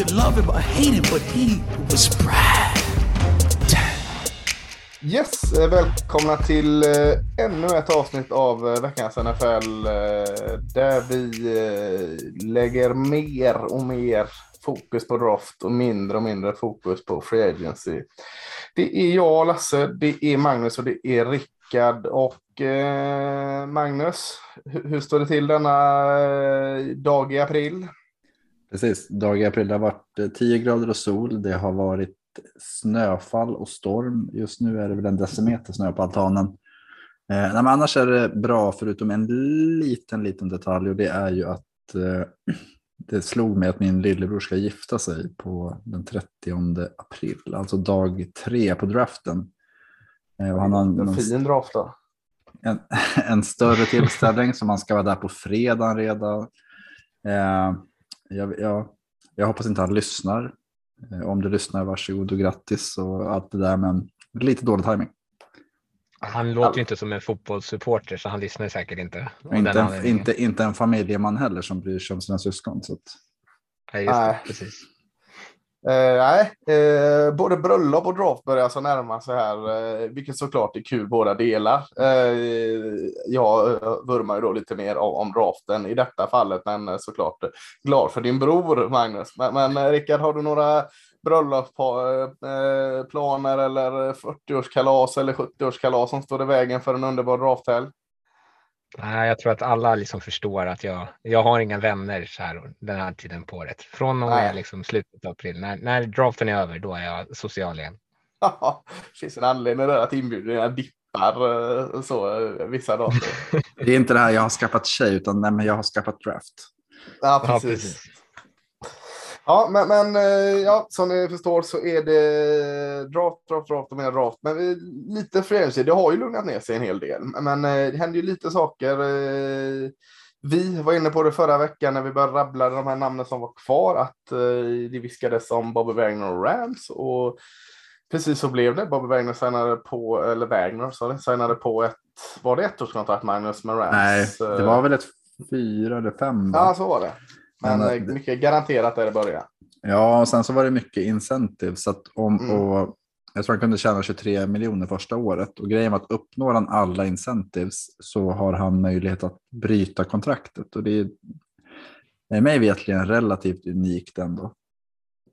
Could love him or hate him, but he was Brad. Yes, eh, välkomna till eh, ännu ett avsnitt av eh, veckans NFL där vi lägger mer och mer fokus på draft och mindre och mindre fokus på free agency. Det är jag, Lasse, det är Magnus och det är Rickard. Och eh, Magnus, hur, hur står det till denna dag i april? Precis, dag i april det har varit eh, 10 grader och sol. Det har varit snöfall och storm. Just nu är det väl en decimeter snö på altanen. Eh, nej, annars är det bra förutom en liten, liten detalj och det är ju att eh, det slog mig att min lillebror ska gifta sig på den 30 april, alltså dag tre på draften. Eh, och han har En fin draft då. en, en större tillställning som man ska vara där på fredagen redan. Eh, jag, jag, jag hoppas inte han lyssnar. Eh, om du lyssnar, varsågod och grattis och allt det där, men lite dålig timing. Han låter ju inte som en fotbollssupporter så han lyssnar säkert inte. Inte, en, inte, inte en familjeman heller som bryr sig om sina syskon. Så att, Nej, just det, Nej. precis. Eh, nej, eh, både bröllop och draft börjar alltså närma sig här, eh, vilket såklart är kul båda delar. Eh, jag eh, vurmar ju då lite mer om, om draften i detta fallet, men eh, såklart eh, glad för din bror Magnus. Men, men eh, Rickard, har du några bröllopsplaner eh, eller 40-årskalas eller 70-årskalas som står i vägen för en underbar drafthelg? Nej, jag tror att alla liksom förstår att jag, jag har inga vänner så här den här tiden på året. Från och med liksom slutet av april. När, när draften är över, då är jag social igen. det finns en anledning där att inbjudningarna dippar eh, så eh, vissa dagar. det är inte det här jag har skaffat tjej, utan nej, men jag har skaffat draft. Ja, Ja, precis. Ja, men, men eh, ja, som ni förstår så är det draft, draft, draft och mer draft. Men vi, lite free det har ju lugnat ner sig en hel del. Men eh, det händer ju lite saker. eh, Vi var inne på det förra veckan när vi började rabbla de här namnen som var kvar, att det viskades om Bobby Wagner och Rams. Och precis så blev det. Bobby Wagner signade på, eller Wagner, sorry, signade på ett, var det ettårskontrakt Magnus med Rams? Nej, det var väl ett fyra eller fem. va? Ja, så var det. Men, Men, eh, eh, mycket garanterat där det började. Ja, och sen så var det mycket incentive. Så att om, Mm. och jag tror han kunde tjäna 23 miljoner första året. Och grejen var att uppnår han alla incentives så har han möjlighet att bryta kontraktet. Och det är, det är mig vetligen relativt unikt ändå.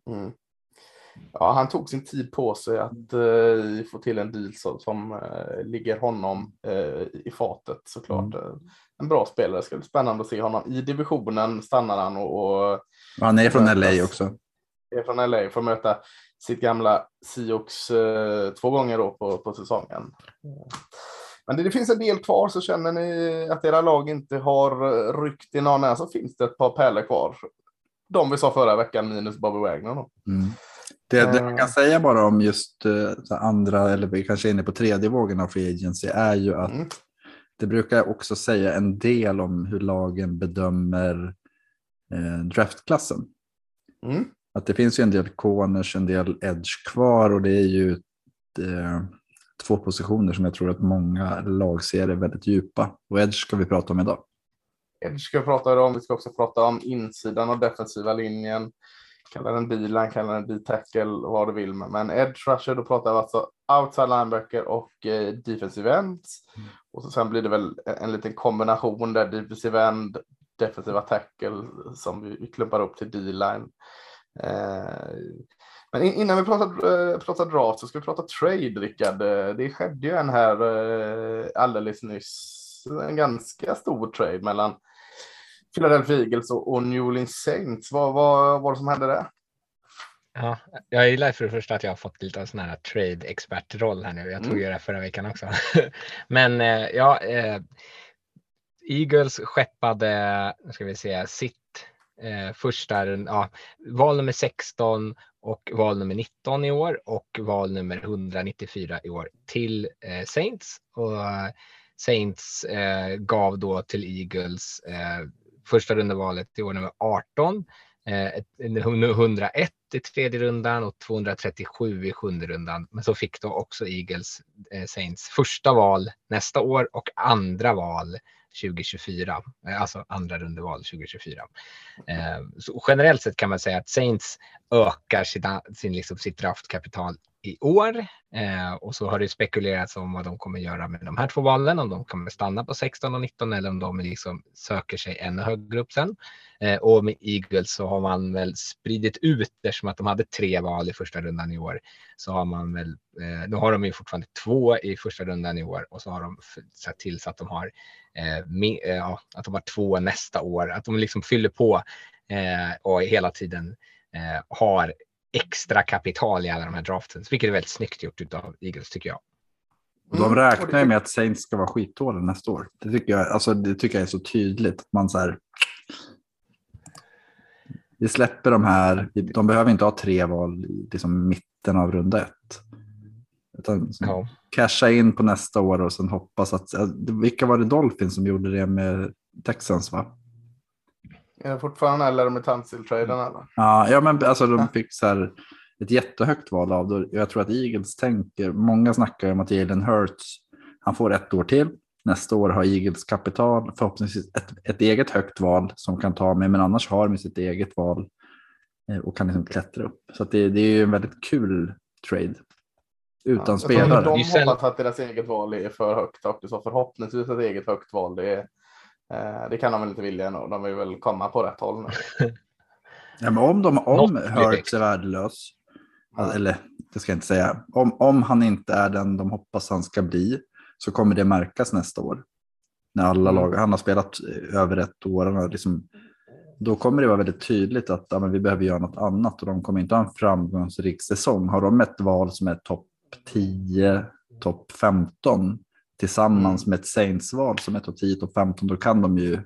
Mm. Ja, han tog sin tid på sig att eh, få till en deal som, som eh, ligger honom eh, i fatet såklart. Eh, En bra spelare, det ska bli spännande att se honom i divisionen. Stannar han och, och han är från Mötas. LA också. är från LA för att möta sitt gamla Seahawks eh, två gånger då på, på säsongen. Men det, det finns en del kvar så känner ni att era lag inte har ryckt i någon än så finns det ett par pärlor kvar. De vi sa förra veckan minus Bobby Wagner. Då. Mm. Det, det man kan säga bara om just eh, andra, eller vi kanske är inne på tredje vågen av free agency, är ju att Mm. det brukar också säga en del om hur lagen bedömer eh, draftklassen. Mm. Att det finns ju en del corners, en del edge kvar och det är ju eh, två positioner som jag tror att många lag ser är väldigt djupa. Och edge ska vi prata om idag. Edge ska vi prata om. Vi ska också prata om insidan av defensiva linjen. Kalla den D-line, kalla den D-tackle, vad du vill. Men edge rusher, då pratar vi alltså outside linebacker och eh, defensive ends. Och så sen blir det väl en, en liten kombination där defensive end, defensiva tackle som vi, vi klumpar upp till D-line. Eh, men in, innan vi pratar, eh, pratar draft så ska vi prata trade, Rickard. Eh, Det skedde ju en här eh, alldeles nyss. En ganska stor trade mellan Philadelphia Eagles och, och New Orleans Saints. Vad vad var det som hände där? Ja, jag gillar för det första att jag har fått lite av sån här trade-expertroll här nu. Jag tog Mm. ju det förra veckan också. Men eh, ja, eh, Eagles skeppade, nu ska vi se, sitt Eh, första, ja, val nummer 16 och val nummer 19 i år och val nummer 194 i år till eh, Saints. Och Saints eh, gav då till Eagles eh, första rundevalet i år nummer 18, 101 eh, i tredje rundan och 237 i sjunde rundan. Men så fick då också Eagles eh, Saints första val nästa år och andra val 2024, eh, alltså andra rundeval 2024. Eh, så generellt sett kan man säga att Saints ökar sina, sin, liksom, sitt draftkapital i år eh, och så har det spekulerats om vad de kommer göra med de här två valen, om de kommer stanna på 16 och 19 eller om de liksom söker sig ännu högre upp sen. Och med Eagles så har man väl spridit ut eftersom att de hade tre val i första rundan i år så har man väl. Nu har de ju fortfarande två i första rundan i år och så har de sett till så att de har med, eh, ja, att de har två nästa år, att de liksom fyller på eh, och hela tiden har extra kapital i alla de här draften, vilket är väldigt snyggt gjort av Eagles tycker jag. Och de räknar ju med att Saints ska vara skitdåliga nästa år. Det tycker jag, alltså, det tycker jag är så tydligt. Man så här, vi släpper de här, de behöver inte ha tre val i liksom mitten av runda ett. Utan ja. Casha in på nästa år och sen hoppas att, vilka var det Dolphins som gjorde det med Texans va? Är det fortfarande eller med Tansil-traden eller? Ja, ja, men alltså de fick så här ett jättehögt val av det. Jag tror att Eagles tänker, många snackar om att Jalen Hurts, han får ett år till. Nästa år har Eagles kapital, förhoppningsvis ett, ett eget högt val som kan ta med, men annars har de sitt eget val eh, och kan liksom klättra upp. Så det, det är ju en väldigt kul trade. Utan ja, spelare. De hoppas att deras eget val är för högt och sa förhoppningsvis ett eget högt val. Det, är, eh, det kan de väl inte vilja nog. De vill väl komma på rätt håll nu. ja, men om de om Hurts är värdelös, ja. eller det ska jag inte säga, om, om han inte är den de hoppas han ska bli så kommer det märkas nästa år. När alla mm. lag, han har spelat över ett år, liksom, då kommer det vara väldigt tydligt att ja, vi behöver göra något annat och de kommer inte ha en framgångsrik säsong. Har de ett val som är topp 10, topp 15 tillsammans mm. med ett Saints-val som är topp 10, topp 15, då kan de ju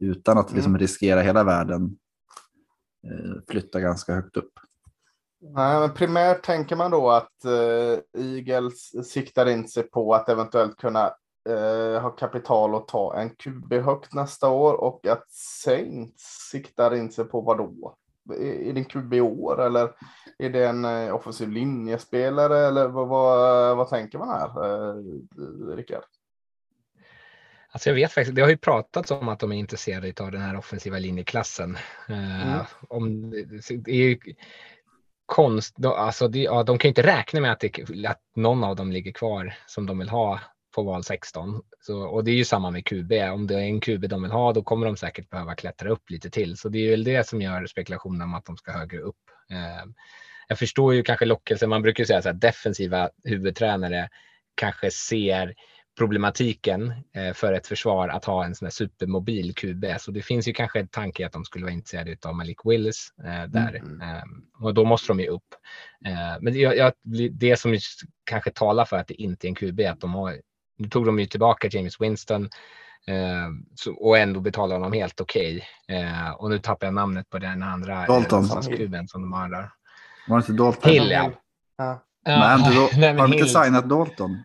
utan att liksom mm. riskera hela världen eh, flytta ganska högt upp. Nej, men primärt tänker man då att eh, Eagles siktar in sig på att eventuellt kunna eh, ha kapital och ta en QB högt nästa år och att Saints siktar in sig på vad då? Är det en QB i år eller är det en eh, offensiv linjespelare eller vad, vad, vad tänker man här, eh, Rickard? Alltså jag vet faktiskt, det har ju pratats om att de är intresserade av den här offensiva linjeklassen. Eh, mm. Uh, om, det är ju konst, alltså det, ja, de kan ju inte räkna med att, det, att någon av dem ligger kvar som de vill ha på val 16. Så, och det är ju samma med QB. Om det är en QB de vill ha, då kommer de säkert behöva klättra upp lite till. Så det är väl det som gör spekulationen om att de ska högre upp. Eh, jag förstår ju kanske lockelsen. Man brukar säga att defensiva huvudtränare kanske ser problematiken eh, för ett försvar att ha en sån här supermobil QB. Så det finns ju kanske en tanke att de skulle vara intresserade av Malik Willis eh, där mm. eh, och då måste de ju upp. Men det, det som kanske talar för att det inte är en QB att de har. Nu tog de ju tillbaka James Winston eh, så, och ändå betalar honom helt okej. Okay. Eh, och nu tappar jag namnet på den andra Dalton. kuben som de har där. Var det inte Dalton? Hill ja. ja. Men, ändå, har de inte signat Dalton?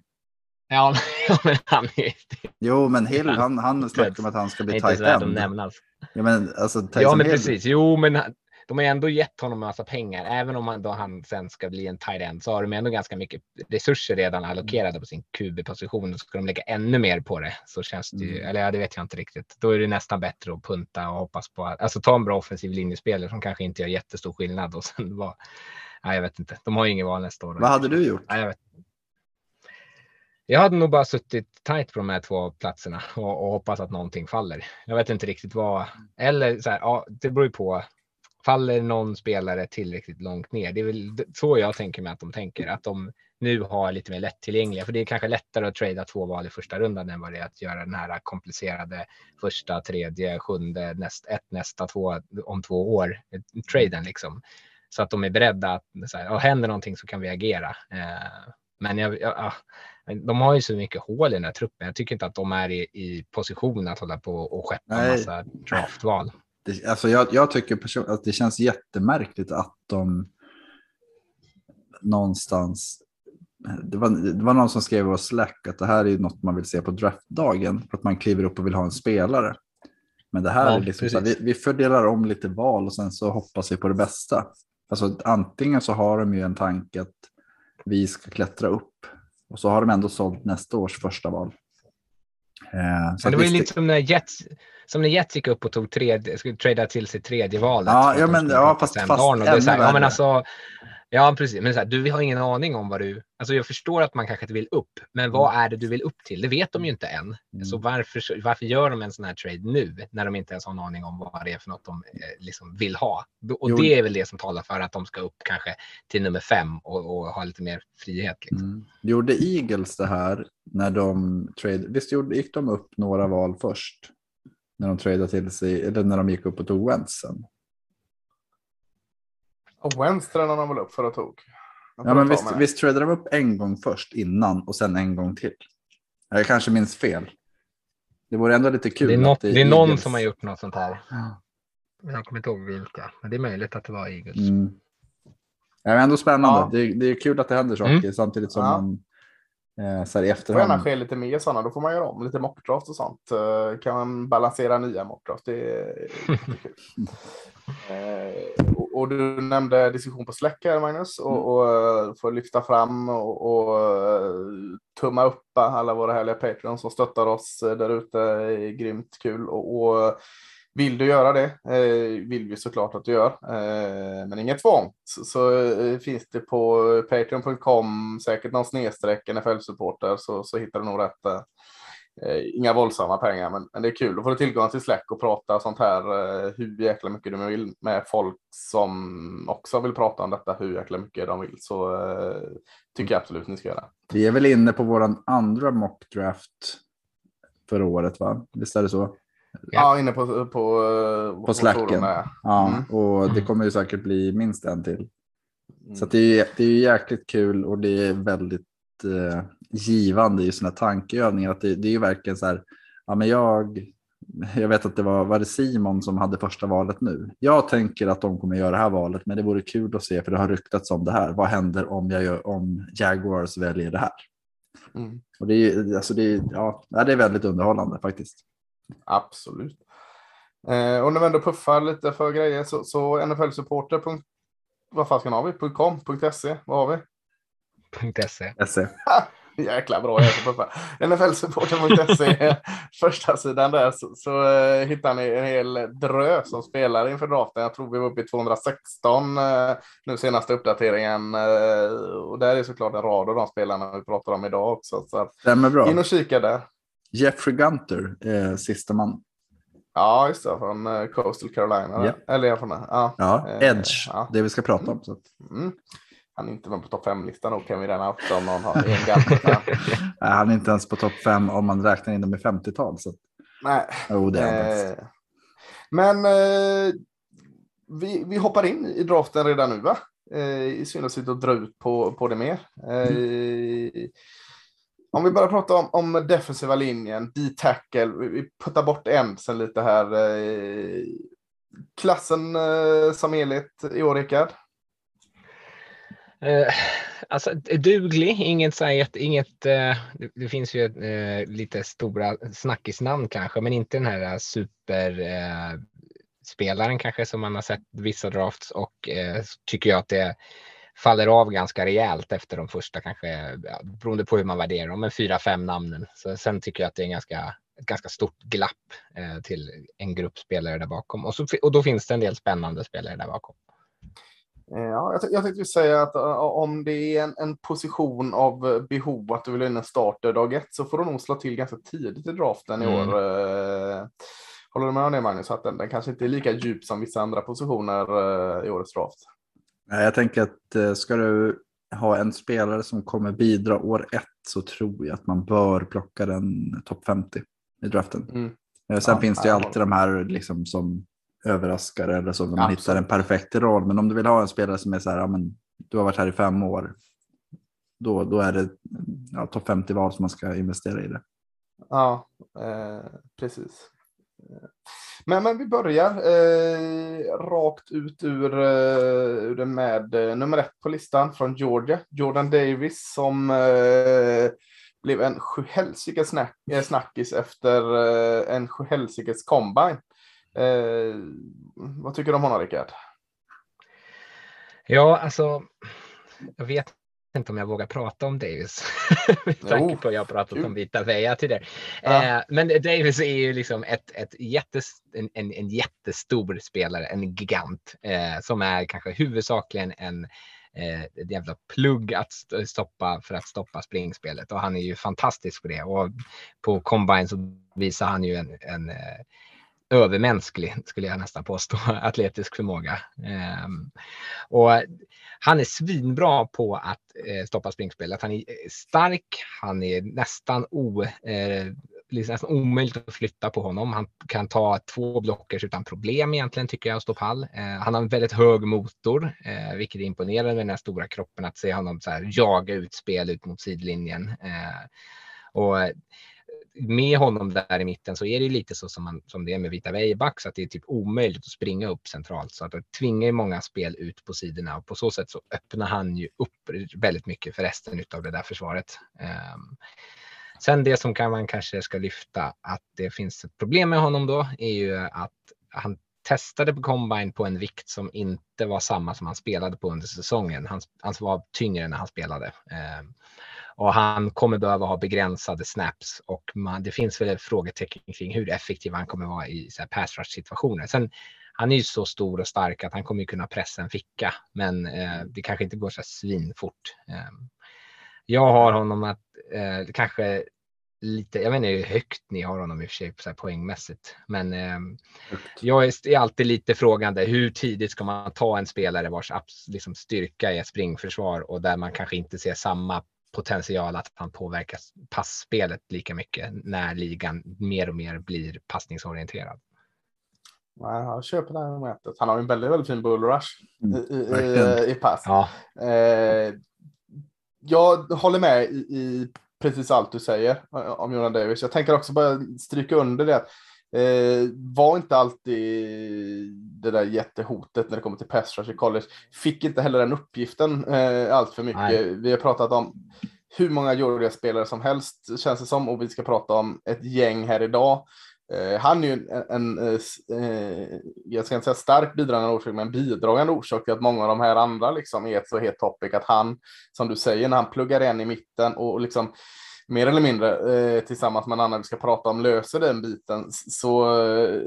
Ja, men han är... Jo, men Hill, han, han snackar om att han ska bli tight end. Nämnas. Ja, men, alltså, ja, men precis. Jo, men de har ändå gett honom en massa pengar. Även om han, då han sen ska bli en tight end så har de ändå ganska mycket resurser redan allokerade på sin QB-position. Och ska de lägga ännu mer på det så känns det ju, mm. eller ja, det vet jag inte riktigt. Då är det nästan bättre att punta och hoppas på att, alltså ta en bra offensiv linjespelare som kanske inte gör jättestor skillnad och sen var, nej, jag vet inte. De har ju inget val nästa år. Vad hade du gjort? Nej, jag vet jag hade nog bara suttit tight på de här två platserna och, och hoppas att någonting faller. Jag vet inte riktigt vad, eller så här, ja, det beror ju på. Faller någon spelare tillräckligt långt ner? Det är väl så jag tänker mig att de tänker, att de nu har lite mer lättillgängliga, för det är kanske lättare att trada två val i första rundan än vad det är att göra den här komplicerade första, tredje, sjunde, näst, ett, nästa, två om två år, traden liksom. Så att de är beredda att, så här, händer någonting så kan vi agera. Eh, men jag, jag, de har ju så mycket hål i den här truppen. Jag tycker inte att de är i, i position att hålla på och skeppa en massa draftval. Det, alltså jag, jag tycker person, att det känns jättemärkligt att de någonstans det var, det var någon som skrev i vår Slack att det här är något man vill se på draftdagen. Att man kliver upp och vill ha en spelare. Men det här Ja, är liksom så här, vi, vi fördelar om lite val och sen så hoppas vi på det bästa. Alltså antingen så har de ju en tanke att vi ska klättra upp och så har de ändå sålt nästa års första val. Eh, så Men det var ju lite som när Jets, som när Jets gick upp och tog tredje, skulle trada till sig tredje valet. Ja, ja, men- ja, fast- fast här, ja, men alltså, ja, precis. Men så här, du har ingen aning om vad du... Alltså jag förstår att man kanske inte vill upp, men vad är det du vill upp till? Det vet de ju inte än. Mm. Så varför, varför gör de en sån här trade nu när de inte ens har en aning om vad det är för något de eh, liksom vill ha? Och Jo. det är väl det som talar för att de ska upp kanske till nummer fem och, och ha lite mer frihet. Liksom. Mm. Gjorde Eagles det här när de trade, visst gick de upp några val först? När de tradade till sig, eller när de gick upp tog Wentz sen. Och Wentz tränade de väl upp för att tog. Ja, men visst, med visst tradade de upp en gång först innan och sen en gång till. Jag kanske minns fel. Det vore ändå lite kul. Det är, att något, det är någon Eagles- som har gjort något sånt här. Ja. Jag kommer inte ihåg vilka, men det är möjligt att det var Eagles. Mm. Ja, men ändå spännande. Ja. Det, är, det är kul att det händer saker Mm. samtidigt som Ja. man så här i Det får gärna efterhand. ske lite mer sådana. Då får man göra om lite mockdraft och sånt. Eh, Kan man balansera nya mockdraft. Det är jättekul. Eh, och- Och du nämnde diskussion på Slack här Magnus. Mm. Och, och eh, får lyfta fram och, och eh, tumma upp alla våra härliga Patreons som stöttar oss eh, där ute. Grymt kul. Och, och vill du göra det, eh, vill vi såklart att du gör. Eh, men inget tvång. Så, så eh, finns det på patreon.com, säkert någon snedstreck NFL-supporter, så, så hittar du nog rätt. Eh, eh, inga våldsamma pengar, men, men det är kul. Då får du tillgång till Slack och prata sånt här eh, hur jäkla mycket du vill med folk som också vill prata om detta hur jäkla mycket de vill. Så eh, tycker jag absolut ni ska göra. Vi är väl inne på våran andra mockdraft för året, va? Visst är det så? Ja, inne på, på, På Slacken. Ja, Mm. och det kommer ju säkert bli minst en till. Mm. Så det, är, det är ju jäkligt kul och det är väldigt eh, givande i sina tankeövningar. Att det, det är ju verkligen så här, ja men jag, jag vet att det var, var det Simon som hade första valet nu. Jag tänker att de kommer göra det här valet, men det vore kul att se för det har ryktats om det här. Vad händer om, jag gör, om Jaguars väljer det här? Mm. Och det är, alltså det är, ja, det är väldigt underhållande faktiskt. Absolut. Eh, och när vi ändå puffar lite för grejer så, så nflsupporter. Vad fan har vi? .com, .se, vad har vi? .se. Jäkla bra jag ska puffa. nflsupporter.se, första sidan där så, så eh, hittar ni en hel drös som spelar inför draften. Jag tror vi var uppe i 216 eh, nu senaste uppdateringen. Eh, och där är såklart en rad av de spelarna vi pratar om idag också. Så att, bra. in och kika där. Jeffrey Gunter, eh, sista man. Ja, just det, från eh, Coastal Carolina. Ja. Eller från ja. Ja, Eh, Edge, ja. det vi ska prata om. Så. att- Mm. Han är inte med på topp 5-listan då kan vi redan outa om någon har en gammal. Nej, han är inte ens på topp fem om man räknar in dem i 50-tal. Så. Nej. Jo, det är. Eh, men eh, vi, vi hoppar in i draften redan nu va? Eh, I synd att och dra ut på, på det mer. Eh, om vi bara pratar om, om defensiva linjen, D-tackle, vi, vi puttar bort en sen lite här. Eh, klassen eh, som helhet i år, Rickard? Eh, alltså duglig, inget så här, inget, eh, det, det finns ju eh, lite stora snackisnamn kanske, men inte den här superspelaren eh, eh kanske som man har sett vissa drafts och eh, tycker jag att det faller av ganska rejält efter de första kanske, beroende på hur man värderar dem, men fyra, fem namnen. Så sen tycker jag att det är en ganska, ett ganska stort glapp eh, till en grupp spelare där bakom. Och, så, och då finns det en del spännande spelare där bakom. Eh, Ja, jag, jag tänkte säga att uh, om det är en, en position av eh, behov att du vill ha in en starter dag ett så får du nog slå till ganska tidigt i draften i Mm. år. Eh, Håller du med om det Magnus? Att den, den kanske inte är lika djup som vissa andra positioner eh, i årets draft. Jag tänker att eh, ska du ha en spelare som kommer bidra år ett så tror jag att man bör plocka den topp 50 i draften. Mm. Eh, Sen Ja, finns det ju alltid de här liksom som överraskar eller när man Absolut. hittar en perfekt roll. Men om du vill ha en spelare som är så här, ja, men du har varit här i fem år, då, då är det ja, topp 50-val som man ska investera i det. Ja, eh, precis. Men, men vi börjar eh, rakt ut ur, eh, ur den med eh, nummer ett på listan från Georgia. Jordan Davis som eh, blev en sjuhelsikes snack, eh, snackis efter eh, en sjuhelsikes combine. Eh, vad tycker du om honom Rickard? Ja, alltså. Jag vet inte om jag vågar prata om Davis. Med tanke på att jag har pratat om Vita Veja tidigare. Ja. Eh, men Davis är ju liksom ett, ett jättes, en, en, en jättestor spelare, en gigant eh, som är kanske huvudsakligen en eh, ett jävla plugg att stoppa för att stoppa springspelet och han är ju fantastisk på det och på combine så visar han ju en, en eh, övermänsklig, skulle jag nästan påstå, atletisk förmåga. Ehm, och han är svinbra på att eh, stoppa springspelet. Han är eh, stark, han är nästan, o, eh, liksom nästan omöjligt att flytta på honom. Han kan ta två blockers utan problem egentligen tycker jag och stå pall. Eh, han har en väldigt hög motor, eh, vilket är imponerande med den här stora kroppen att se honom så här, jaga ut spel ut mot sidlinjen. Eh, och med honom där i mitten så är det lite så som, man, som det är med Vita Weiback, så att det är typ omöjligt att springa upp centralt. Så att det tvingar många spel ut på sidorna och på så sätt så öppnar han ju upp väldigt mycket för resten av det där försvaret. Um, sen det som kan man kanske ska lyfta att det finns ett problem med honom då är ju att han testade på combine på en vikt som inte var samma som han spelade på under säsongen. Han, han var tyngre när han spelade. Eh, och han kommer behöva ha begränsade snaps och man, det finns väl frågetecken kring hur effektiv han kommer vara i så här pass rush situationer. Sen, han är ju så stor och stark att han kommer kunna pressa en ficka, men eh, det kanske inte går så svinfort. Eh, jag har honom att eh, kanske lite, jag vet inte hur högt ni har honom i och för sig så här poängmässigt, men eh, jag är, alltid lite frågande. Hur tidigt ska man ta en spelare vars liksom, styrka är springförsvar och där man kanske inte ser samma potential att han påverkar passspelet lika mycket när ligan mer och mer blir passningsorienterad. Nej, jag köper det här momentet. Han har en väldigt, väldigt fin bull rush mm. i, i, i, pass. Ja. Eh, jag håller med i, i, precis allt du säger om Jonas Davis. Jag tänker också bara stryka under det. Eh, var inte alltid det där jättehotet när det kommer till pass rush i college. Fick inte heller den uppgiften eh, allt för mycket. Nej. Vi har pratat om hur många Georgia-spelare som helst känns det som och vi ska prata om ett gäng här idag. Eh, han är ju en, en, eh, en eh, jag ska inte säga stark bidragande orsak, men bidragande orsak till att många av de här andra liksom är ett så het topic att han, som du säger, när han pluggar in i mitten och liksom mer eller mindre eh, tillsammans med en annan vi ska prata om löser den biten så, eh,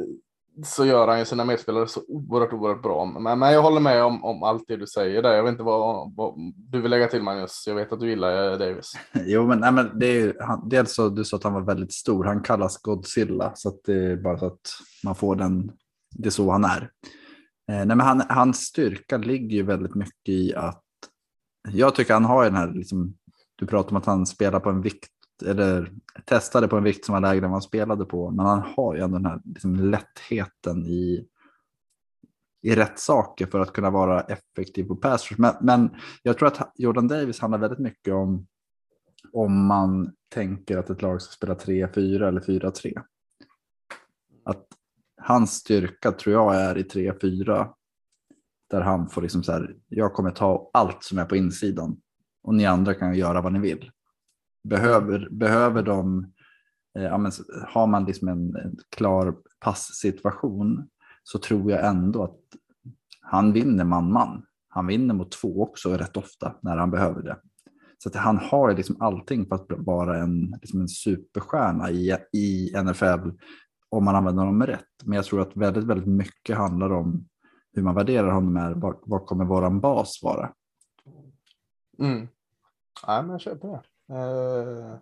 så gör han ju sina medspelare så oerhört, oerhört bra. Men, men jag håller med om, om allt det du säger där. Jag vet inte vad, vad du vill lägga till Magnus. Jag vet att du gillar eh, Davis. Jo, men, nej, men det är ju, han, dels så du sa att han var väldigt stor. Han kallas Godzilla så att det är bara så att man får den. Det är så han är. Eh, nej, men han, hans styrka ligger ju väldigt mycket i att jag tycker han har den här liksom, du pratar om att han spelar på en vikt, eller testade på en vikt som var lägre än vad han spelade på. Men han har ju ändå den här liksom, lättheten i, i rätt saker för att kunna vara effektiv på pass men, men jag tror att Jordan Davis handlar väldigt mycket om om man tänker att ett lag ska spela 3-4 eller 4-3. Att hans styrka tror jag är i 3-4. Där han får liksom så här, jag kommer ta allt som är på insidan och ni andra kan göra vad ni vill. Behöver, behöver de, eh, ja, men, har man liksom en, en klar passsituation så tror jag ändå att han vinner man-man. Han vinner mot två också rätt ofta när han behöver det. Så att han har liksom allting för att vara en, liksom en superstjärna i, i NFL om man använder honom rätt. Men jag tror att väldigt, väldigt mycket handlar om hur man värderar honom. Är, vad, vad kommer våran bas vara? Mm. Ja, men jag köper det. Eh,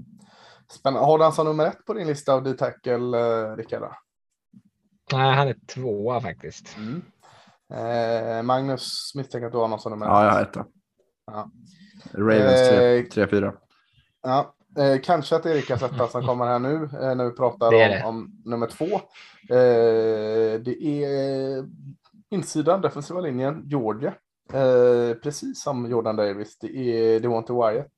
spännande. Har du han som nummer ett på din lista av D-tackle, eh, Rickard? Nej, han är tvåa faktiskt. Mm. Eh, Magnus misstänker att du har någon som nummer ett. Ja, jag har etta. Ja. Ravens 3-4. Eh, ja, eh, kanske att Erikas etta som kommer här nu eh, när vi pratar om, om, nummer två. Eh, det är insidan, defensiva linjen, Georgia. Eh, precis som Jordan Davis, det är Devonte Wyatt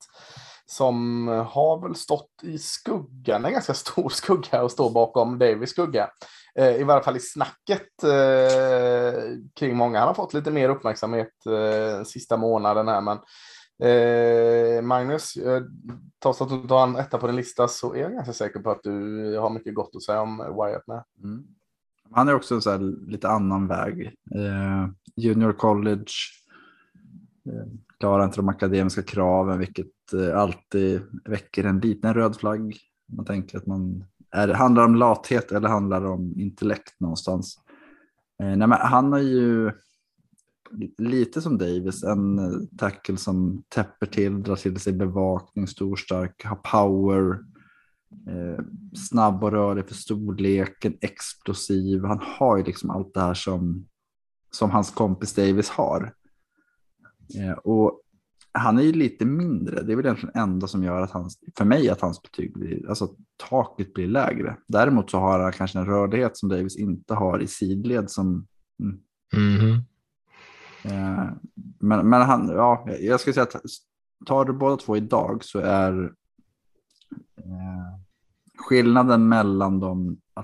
som eh, har väl stått i skuggan, en ganska stor skugga och står bakom Davis skugga. Eh, I varje fall i snacket eh, kring många. Han har fått lite mer uppmärksamhet eh, sista månaden här, men eh, Magnus, eh, trots att du inte har en etta på din lista så är jag ganska säker på att du har mycket gott att säga om eh, Wyatt med. Mm. Han är också så lite annan väg. Eh, junior college, eh, klarar inte de akademiska kraven, vilket Eh, alltid väcker en liten röd flagg. Man tänker att man är, handlar om lathet eller handlar om intellekt någonstans. Eh, nej, men han har ju lite som Davis, en eh, tackle som täpper till, drar till sig bevakning, stor, stark, har power, eh, snabb och rörlig för storleken, explosiv. Han har ju liksom allt det här som, som hans kompis Davis har. Eh, och han är ju lite mindre. Det är väl egentligen enda som gör att hans, för mig att hans betyg blir, alltså taket blir lägre. Däremot så har han kanske en rörlighet som Davis inte har i sidled som. Mm. Mm. Eh, men, men han, ja, jag skulle säga att tar du båda två idag så är eh, skillnaden mellan dem Eh,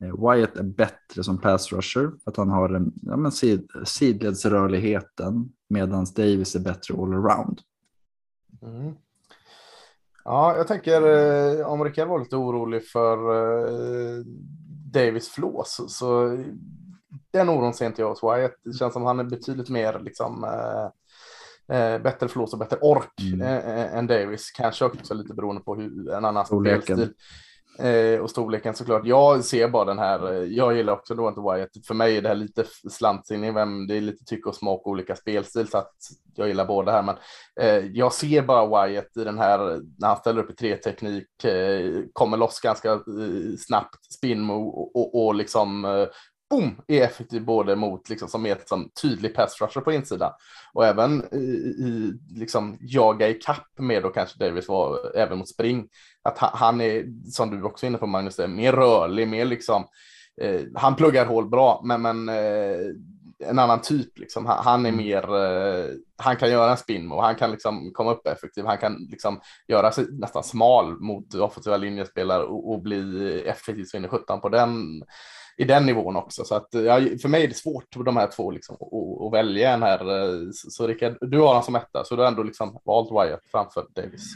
Wyatt är bättre som pass rusher för att han har ja, men sid, sidledsrörligheten medan Davis är bättre all around. Mm. Ja, jag tänker eh, om Rickard var lite orolig för eh, Davis flås så den oron ser inte jag hos Wyatt. Det känns som han är betydligt mer liksom eh, eh bättre flås och bättre ork mm. eh, än Davis. Kanske också lite beroende på hur en annan spelstil. Eh, och storleken såklart. Jag ser bara den här. Eh, jag gillar också då inte Wyatt. För mig är det här lite slantsinnig. Det är lite tycke och smak och olika spelstil så att jag gillar båda här. Men eh, jag ser bara Wyatt i den här när han ställer upp i tre teknik, eh, kommer loss ganska eh, snabbt, spin move och, och, och liksom eh, boom, är effektiv både mot liksom som är som tydlig pass rusher på insidan och även i, i liksom jaga i kapp med och kanske Davis var även mot spring. Att han, han är som du också är inne på Magnus, är mer rörlig, mer liksom. Eh, han pluggar hål bra, men, men eh, en annan typ liksom. Han, han är mm. mer. Eh, han kan göra en spin och han kan liksom komma upp effektiv. Han kan liksom göra sig nästan smal mot offensiva linjespelare och, och bli effektiv så in i 17 på den i den nivån också. Så att, ja, för mig är det svårt de här två liksom, att, att välja en här. Eh, så, så Rickard, du har han som etta, så du har ändå liksom valt Wyatt framför Davis.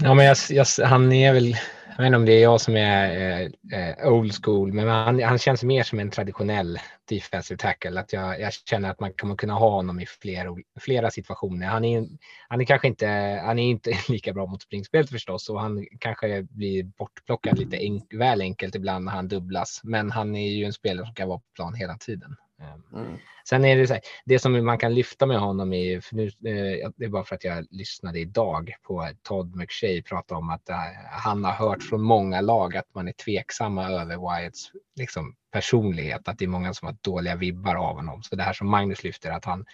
Ja, men jag, jag, han är väl, jag vet inte om det är jag som är eh, eh, old school, men han, han känns mer som en traditionell defensive tackle. Att jag, jag känner att man kommer kunna ha honom i flera, flera situationer. Han är, han är kanske inte, han är inte lika bra mot springspelet förstås och han kanske blir bortplockad lite enk, väl enkelt ibland när han dubblas. Men han är ju en spelare som kan vara på plan hela tiden. Ehm, mm. Sen är det så här, det som man kan lyfta med honom är, för nu, eh, det är bara för att jag lyssnade idag på Todd McShay prata om att uh, han har hört från många lag att man är tveksamma över Wyatts liksom, personlighet, att det är många som har dåliga vibbar av honom. Så det här som Magnus lyfter, att han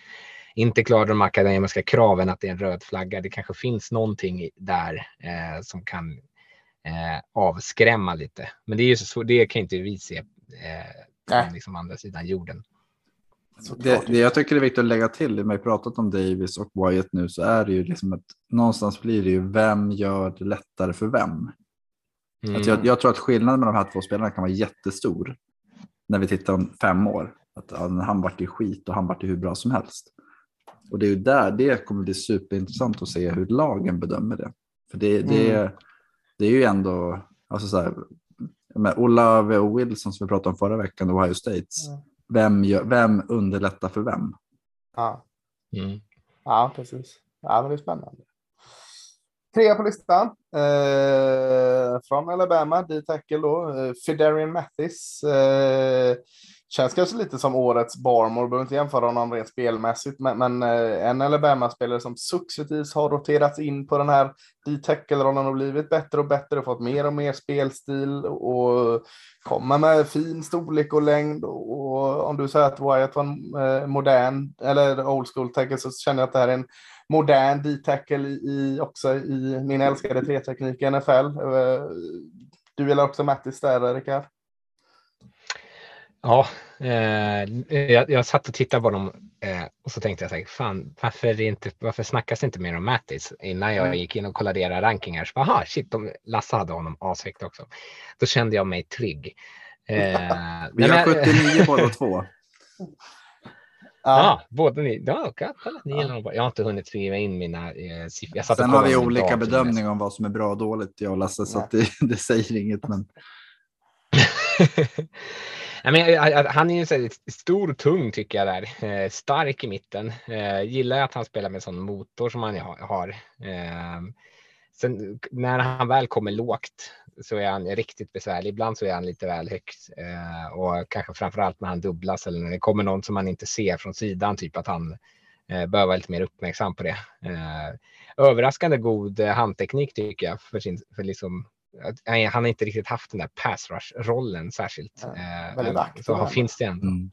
inte klarar de akademiska kraven, att det är en röd flagga. Det kanske finns någonting där eh, som kan eh, avskrämma lite. Men det, är ju så, det kan inte vi se eh, på liksom andra sidan jorden. Det, det, jag tycker det är viktigt att lägga till, när vi pratat om Davis och Wyatt nu, så är det ju liksom att någonstans blir det ju vem gör det lättare för vem? Mm. Att jag, jag, tror att skillnaden med de här två spelarna kan vara jättestor när vi tittar om fem år. Att ja, han vart ju skit och han vart ju hur bra som helst. Och det är ju där det kommer bli superintressant att se hur lagen bedömer det. För det, det, mm. det är ju ändå, alltså så här, med Olave och Wilson som vi pratade om förra veckan, Ohio States. Mm vem, gör, vem underlättar för vem? Ja, mm. ja precis. Ja, men det är spännande. Trea på listan eh, från Alabama, D-tackle då, eh, Fidarian Mathis. Eh, Känns kanske lite som årets Barmore, behöver inte jämföra honom rent spelmässigt, men, men eh, en Alabama-spelare som successivt har roterats in på den här D-tackle-rollen och blivit bättre och bättre och fått mer och mer spelstil och kommer med fin storlek och längd. Och om du säger att Wyatt var en modern eller old school tackle så känner jag att det här är en modern D-tackle i, också i min älskade tre-teknik i NFL. Eh, du gillar också Mattis där, Rickard? Ja, eh, jag, jag satt och tittade på honom Eh, och så tänkte jag så här, fan, varför, det inte, varför snackas det inte mer om Mattis? Innan jag gick in och kollade era rankingar, så aha, shit, de, Lasse hade honom ashögt också. Då kände jag mig trygg. Eh, Vi har men- 79 båda två. Ja, båda ni. Ja, kolla, ni dem. Jag har inte hunnit skriva in mina eh, siffror. Sen har vi olika dator. bedömningar om vad som är bra och dåligt, jag och Lasse, så att det, det säger inget. Men I mean, han är ju så stor och tung tycker jag där. Eh, stark i mitten. Eh, gillar att han spelar med sån motor som han har. Eh, sen när han väl kommer lågt så är han riktigt besvärlig. Ibland så är han lite väl högt eh, och kanske framförallt när han dubblas eller när det kommer någon som man inte ser från sidan, typ att han eh, bör vara lite mer uppmärksam på det. Eh, överraskande god eh, handteknik tycker jag för sin, för liksom han har inte riktigt haft den där pass rush rollen särskilt. Ja, Eh, så ändå. finns det ändå. mm.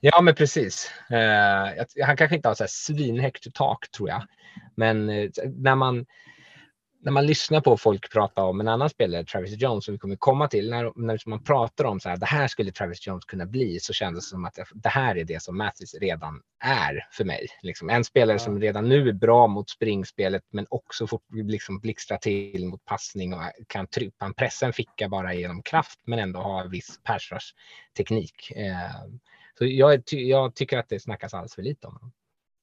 Ja, men precis. Eh, han kanske inte har så här svinhögt tak tror jag. Men eh, när man när man lyssnar på folk prata om en annan spelare, Travis Jones, som vi kommer komma till, när, när man pratar om så här, det här skulle Travis Jones kunna bli, så kändes det som att det här är det som Mattis redan är för mig. Liksom en spelare som redan nu är bra mot springspelet, men också fort, liksom blixtrar till mot passning och kan han pressa en ficka bara genom kraft, men ändå ha viss teknik. Eh, så jag, jag tycker att det snackas alldeles för lite om honom.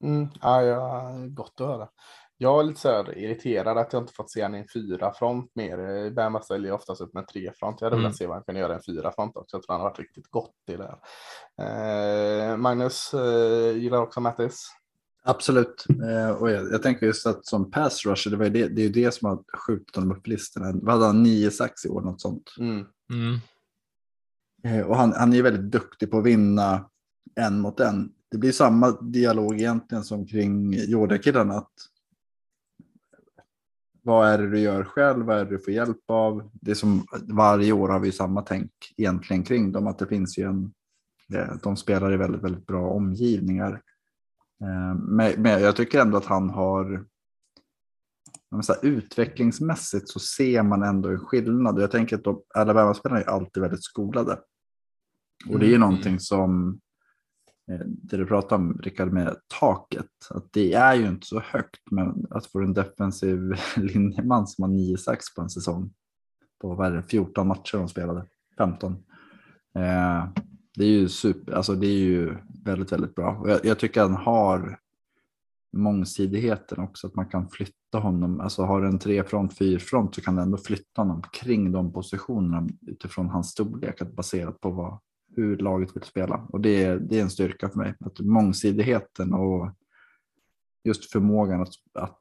Mm, ja, ja, gott att höra. Jag är lite så här irriterad att jag inte fått se han i en fyra front mer. Bama ställer ju oftast upp med en tre front. Jag hade Mm. velat se vad han kan göra i en fyra front också. Jag tror han har varit riktigt gott i det. här. Eh, Magnus eh, gillar också Mattis. Absolut. Eh, och jag, jag tänker just att som pass rusher, det, var det, det är ju det som har skjutit honom upp listorna. Vad hade han? 9 sax i år, något sånt. Mm. Eh, och han, han är ju väldigt duktig på att vinna en mot en. Det blir samma dialog egentligen som kring Jordan-killarna. Att vad är det du gör själv? Vad är det du får hjälp av? Det som varje år har vi samma tänk egentligen kring dem. Att det finns ju en, eh, de spelar i väldigt, väldigt bra omgivningar. Eh, Men, jag tycker ändå att han har så här, utvecklingsmässigt så ser man ändå en skillnad. Jag tänker att Alabama-spelarna är alltid väldigt skolade. Och det är ju någonting som, Eh, det du pratar om Rickard med taket, att det är ju inte så högt, men att få en defensiv linjeman som har 9 sax på en säsong, på vad är det, 14 matcher de spelade, 15. Eh, det är ju super, alltså det är ju väldigt, väldigt bra. Och jag, jag tycker han har mångsidigheten också, att man kan flytta honom. Alltså har du en trefront, fyrfront så kan du ändå flytta honom kring de positionerna utifrån hans storlek, baserat på vad, hur laget vill spela. Och det är, det är en styrka för mig. Att mångsidigheten och just förmågan att, att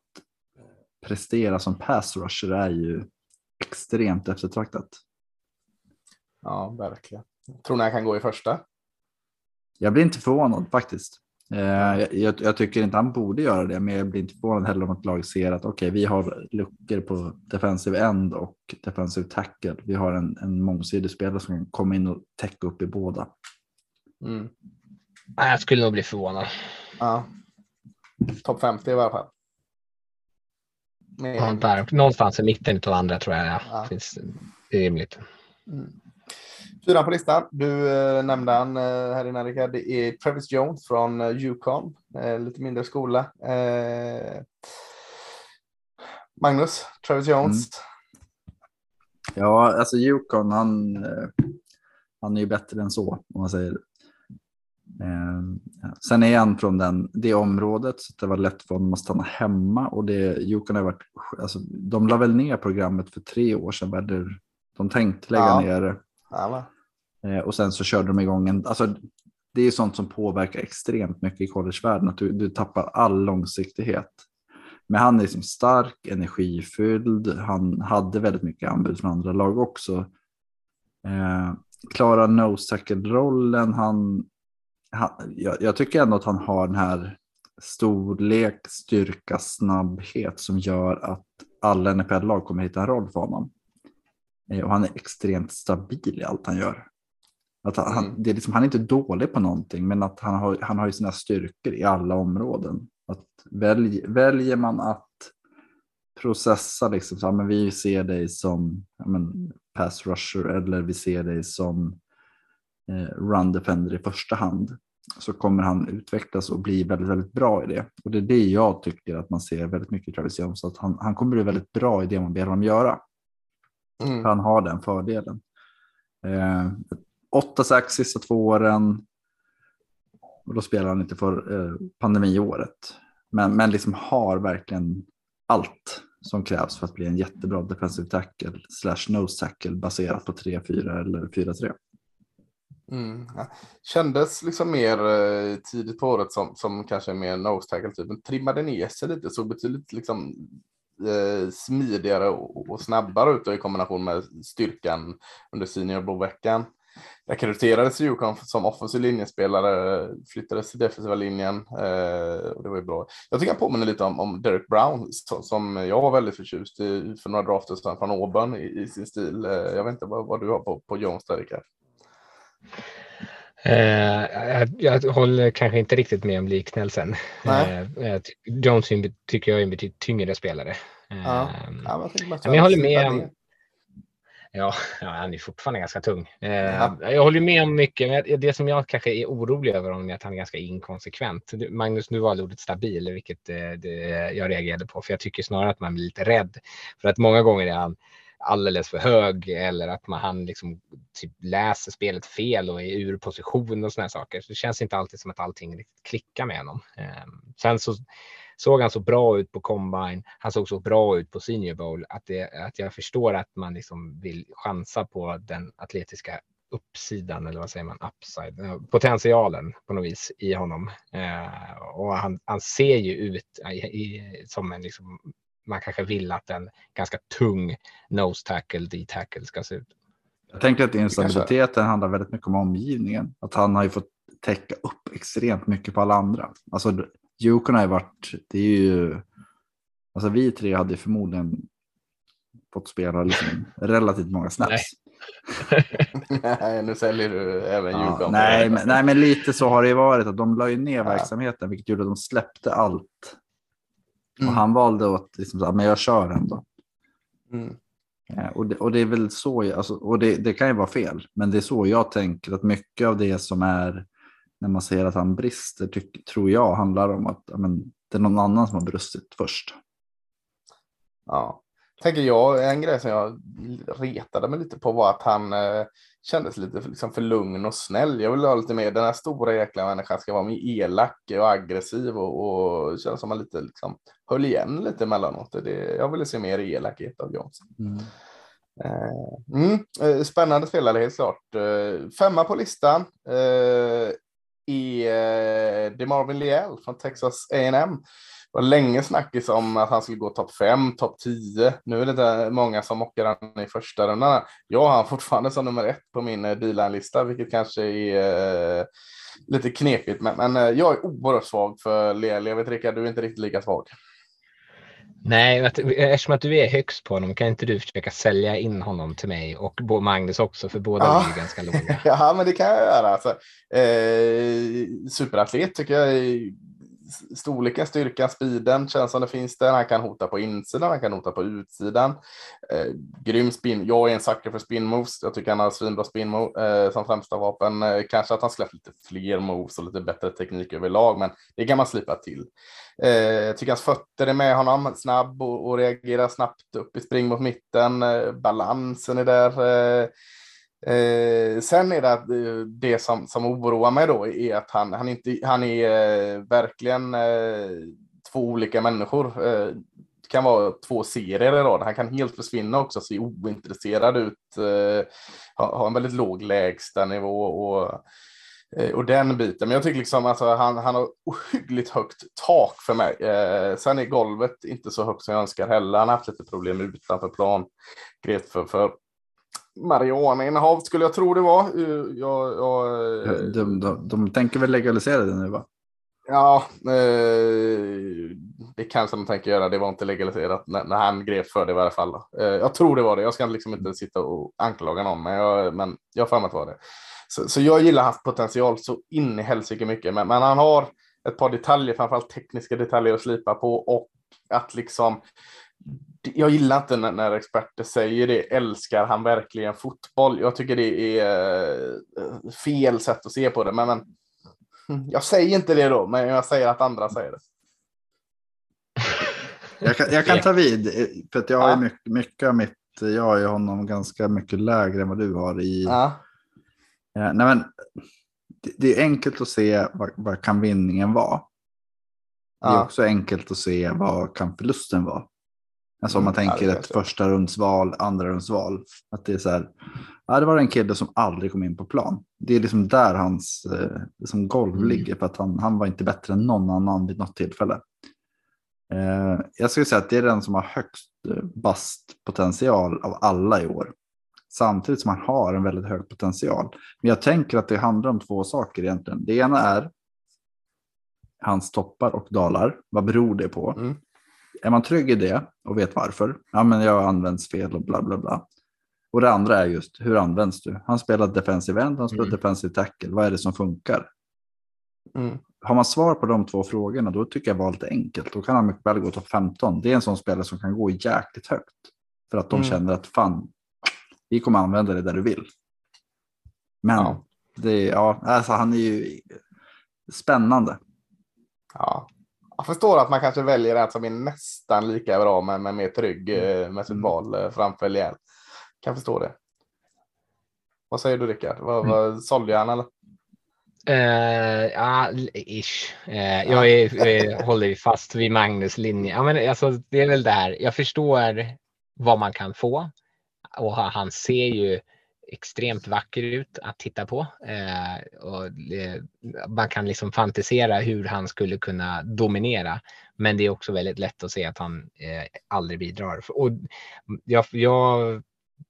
prestera som pass rusher är ju extremt eftertraktat. Ja, verkligen. Tror ni han kan gå i första? Jag blir inte förvånad faktiskt. Eh, jag, jag, tycker inte han borde göra det, men jag blir inte förvånad heller om att lag ser att okej, vi har luckor på defensive end och defensive tackle. Vi har en, en mångsidig spelare som kan komma in och täcka upp i båda. Mm. Nej, Jag skulle nog bli förvånad. Ja. Topp 50 i alla fall. Med, någonstans i mitten av andra tror jag ja. Finns rimligt. Mm. Fyran på listan. Du eh, nämnde han eh, här innan Rickard. Det är Travis Jones från eh, Yukon. Lite mindre skola. Magnus, Travis Jones. Ja, alltså Yukon, han, han är ju bättre än så om man säger. Sen är han från den, det området så det var lätt för honom att stanna hemma och det Yukon har varit, alltså, de la väl ner programmet för tre år sedan, de tänkte lägga Ja. ner det. Ja, va? Eh, och sen så körde de igång en, alltså det är sånt som påverkar extremt mycket i collegevärlden, att du, du tappar all långsiktighet. Men han är liksom stark, energifylld, han hade väldigt mycket anbud från andra lag också. Eh, klarar nose tackle-rollen, han, han jag, jag tycker ändå att han har den här storlek, styrka, snabbhet som gör att alla NPL-lag kommer hitta en roll för honom. Eh, och han är extremt stabil i allt han gör. Att han, han, Mm. det är liksom, han är inte dålig på någonting, men att han har, han har ju sina styrkor i alla områden. Att välj, väljer man att processa, liksom, så, ja, men vi ser dig som men, pass rusher eller vi ser dig som eh, run defender i första hand. så kommer han utvecklas och bli väldigt, väldigt bra i det. Och det är det jag tycker att man ser väldigt mycket i Travis Jones, att han, han kommer bli väldigt bra i det man ber honom göra. Mm. Han har den fördelen. Eh, åtta sax sista två åren. Och då spelar han inte för eh, pandemiåret. Men, men liksom har verkligen allt som krävs för att bli en jättebra defensive tackle slash nose tackle baserat på 3-4 eller 4-3. Mm. Kändes liksom mer eh, tidigt på året som, som kanske mer nose tackle typen trimmade ner sig lite, såg betydligt liksom eh, smidigare och, och snabbare ut i kombination med styrkan under seniorblåveckan. Rekryterades i Yukon som offensiv linjespelare, flyttades till defensiva linjen eh, och det var ju bra. Jag tycker han påminner lite om, om Derek Brown som, som jag var väldigt förtjust i för några drafter sedan från Auburn i, i, sin stil. Eh, jag vet inte vad, vad du har på, på Jones där, Rickard. Eh, jag, jag, håller kanske inte riktigt med om liknelsen. Eh, Jones tycker jag är en betydligt tyngre spelare. Eh, ja. Ja, men, men jag håller med om, Ja, ja, han är fortfarande ganska tung. Eh, jag håller med om mycket, men det som jag kanske är orolig över honom är att han är ganska inkonsekvent. Magnus, nu valde ordet stabil, vilket eh, jag reagerade på, för jag tycker snarare att man blir lite rädd. För att många gånger är han alldeles för hög eller att man, han liksom typ läser spelet fel och är ur position och sådana saker. Så det känns inte alltid som att allting riktigt klickar med honom. Ehm, sen så såg han så bra ut på combine. Han såg så bra ut på senior bowl att, det, att jag förstår att man liksom vill chansa på den atletiska uppsidan eller vad säger man, upside, eh, potentialen på något vis i honom. Eh, och han, han ser ju ut i, i, som en liksom, man kanske vill att en ganska tung nose tackle, D-tackle ska se ut. Jag tänker att instabiliteten handlar väldigt mycket om omgivningen. Att han har ju fått täcka upp extremt mycket på alla andra. Alltså Yukon har ju varit, det är ju, alltså vi tre hade förmodligen fått spela liksom relativt många snaps. Nej, nu säljer du även ja. Nej men, nej, men lite så har det ju varit att de la ju ner ja. verksamheten, vilket gjorde att de släppte allt. Mm. Och han valde att liksom, men jag kör ändå. Mm. Ja, och, det, och det är väl så, alltså, och det, det kan ju vara fel, men det är så jag tänker att mycket av det som är när man säger att han brister, tyck, tror jag handlar om att men, det är någon annan som har brustit först. Ja, tänker jag, en grej som jag retade mig lite på var att han eh, kändes lite för, liksom, för lugn och snäll. Jag vill ha lite mer, den här stora jäkla människan ska vara mer elak och aggressiv och, och känns som han lite liksom höll igen lite emellanåt. Det, jag ville se mer elakhet av Johnson. Mm. Eh, mm, eh, spännande spelare helt klart. Eh, femma på listan i eh, DeMarvin Leal från Texas A&M. Var länge snackis om att han skulle gå topp 5, topp 10. Nu är det inte många som mockar han i första rundan. Jag har han fortfarande som nummer ett på min eh, lista vilket kanske är eh, lite knepigt. Men, men eh, jag är oerhört svag för Leal. Jag vet Rickard, du är inte riktigt lika svag. Nej, eftersom att du är högst på honom kan inte du försöka sälja in honom till mig och Magnus också för båda ja. är ganska låga. ja, men det kan jag göra. Alltså, eh, superatlet tycker jag storleken, styrkan, speeden känns som det finns där. Han kan hota på insidan, han kan hota på utsidan. Eh, grym spin. Jag är en sucker för spin moves. Jag tycker han har svinbra spin move, eh, som främsta vapen. Eh, kanske att han släppt lite fler moves och lite bättre teknik överlag, men det kan man slipa till. Eh, jag tycker hans fötter är med honom, snabb och, och reagerar snabbt upp i spring mot mitten. Eh, balansen är där. Eh, Eh, sen är det att eh, det som, som oroar mig då är att han, han, inte, han är eh, verkligen eh, två olika människor. Eh, det kan vara två serier i rad. Han kan helt försvinna också, se ointresserad ut, eh, ha, ha, en väldigt låg lägstanivå och, eh, och den biten. Men jag tycker liksom alltså han, han har ohyggligt högt tak för mig. Eh, sen är golvet inte så högt som jag önskar heller. Han har haft lite problem utanför plan. Gret för, för marijuanainnehav skulle jag tro det var. Jag, jag, de, de, de tänker väl legalisera det nu va? Ja, eh, det kanske de tänker göra. Det var inte legaliserat när, när han greps för det i alla fall. Eh, jag tror det var det. Jag ska liksom inte sitta och anklaga någon, men jag, men jag har att det var det. Så, så jag gillar hans potential så in i helsike mycket, men, men han har ett par detaljer, framförallt tekniska detaljer att slipa på och att liksom jag gillar inte när, när, experter säger det. Älskar han verkligen fotboll? Jag tycker det är uh, fel sätt att se på det. Men, men Jag säger inte det då, men jag säger att andra säger det. Jag kan, jag kan ta vid, eh, för jag har Ja. mycket, mycket av mitt, jag har ju honom ganska mycket lägre än vad du har i. Ja. Eh, nej men, det, det är enkelt att se vad, vad kan vinningen vara. Det är Ja. också enkelt att se vad kan förlusten vara. Alltså om man Mm, tänker ett första rundsval, andra rundsval. Att det är så här, ja, det var en kille som aldrig kom in på plan. Det är liksom där hans liksom golv Mm. ligger för att han, han var inte bättre än någon annan vid något tillfälle. Eh, jag skulle säga att det är den som har högst eh, bastpotential av alla i år. Samtidigt som han har en väldigt hög potential. Men jag tänker att det handlar om två saker egentligen. Det ena är hans toppar och dalar. Vad beror det på? Mm. Är man trygg i det och vet varför? Ja, men jag används fel och bla bla bla. Och det andra är just hur används du? Han spelar defensive end, han spelar Mm. defensive tackle. Vad är det som funkar? Mm. Har man svar på de två frågorna då tycker jag valet är enkelt. Då kan han mycket väl gå topp 15. Det är en sån spelare som kan gå jäkligt högt. För att de Mm. känner att fan, vi kommer använda det där du vill. Men Ja. det ja, alltså han är ju spännande. Ja. Jag förstår att man kanske väljer en som är nästan lika bra men, men mer trygg eh, med sitt val eh, framför Liel. Kan förstå det. Vad säger du Rickard? Vad, vad, sålde han eller? Eh, ja, ish. Eh, jag är, eh, håller fast vid Magnus linje. Ja, men alltså, det är väl där. Jag förstår vad man kan få och ha- han ser ju extremt vacker ut att titta på. Eh, och det, man kan liksom fantisera hur han skulle kunna dominera. Men det är också väldigt lätt att se att han eh, aldrig bidrar. Och jag, jag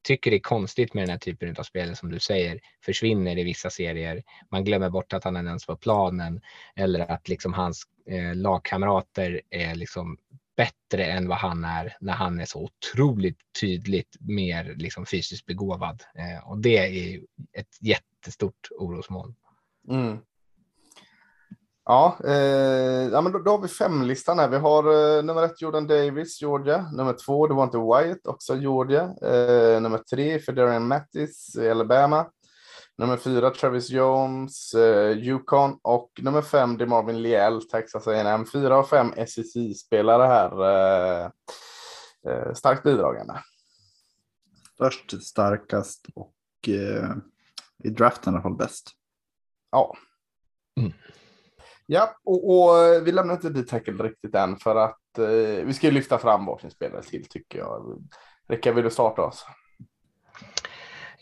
tycker det är konstigt med den här typen av spel som du säger försvinner i vissa serier. Man glömmer bort att han är ens på planen eller att liksom hans eh, lagkamrater är liksom bättre än vad han är när han är så otroligt tydligt mer liksom fysiskt begåvad. Eh, och det är ju ett jättestort orosmoln. Mm. Ja, eh, ja men då, då har vi femlistan här. Vi har eh, nummer ett Jordan Davis, Georgia. Nummer två, det var inte Wyatt, också Georgia. Eh, nummer tre, Federian Mattis, Alabama. Nummer fyra, Travis Jones, eh, Yukon. Och nummer fem, DeMarvin Liel, Texas A&M. Fyra av fem SEC-spelare här. Eh, eh, starkt bidragande. Störst, starkast och eh, i draften i alla fall bäst. Ja. Mm. Ja, och, och eh, vi lämnar inte dit tackle riktigt än för att eh, vi ska ju lyfta fram varsin spelare till tycker jag. Rickard, vill du starta oss?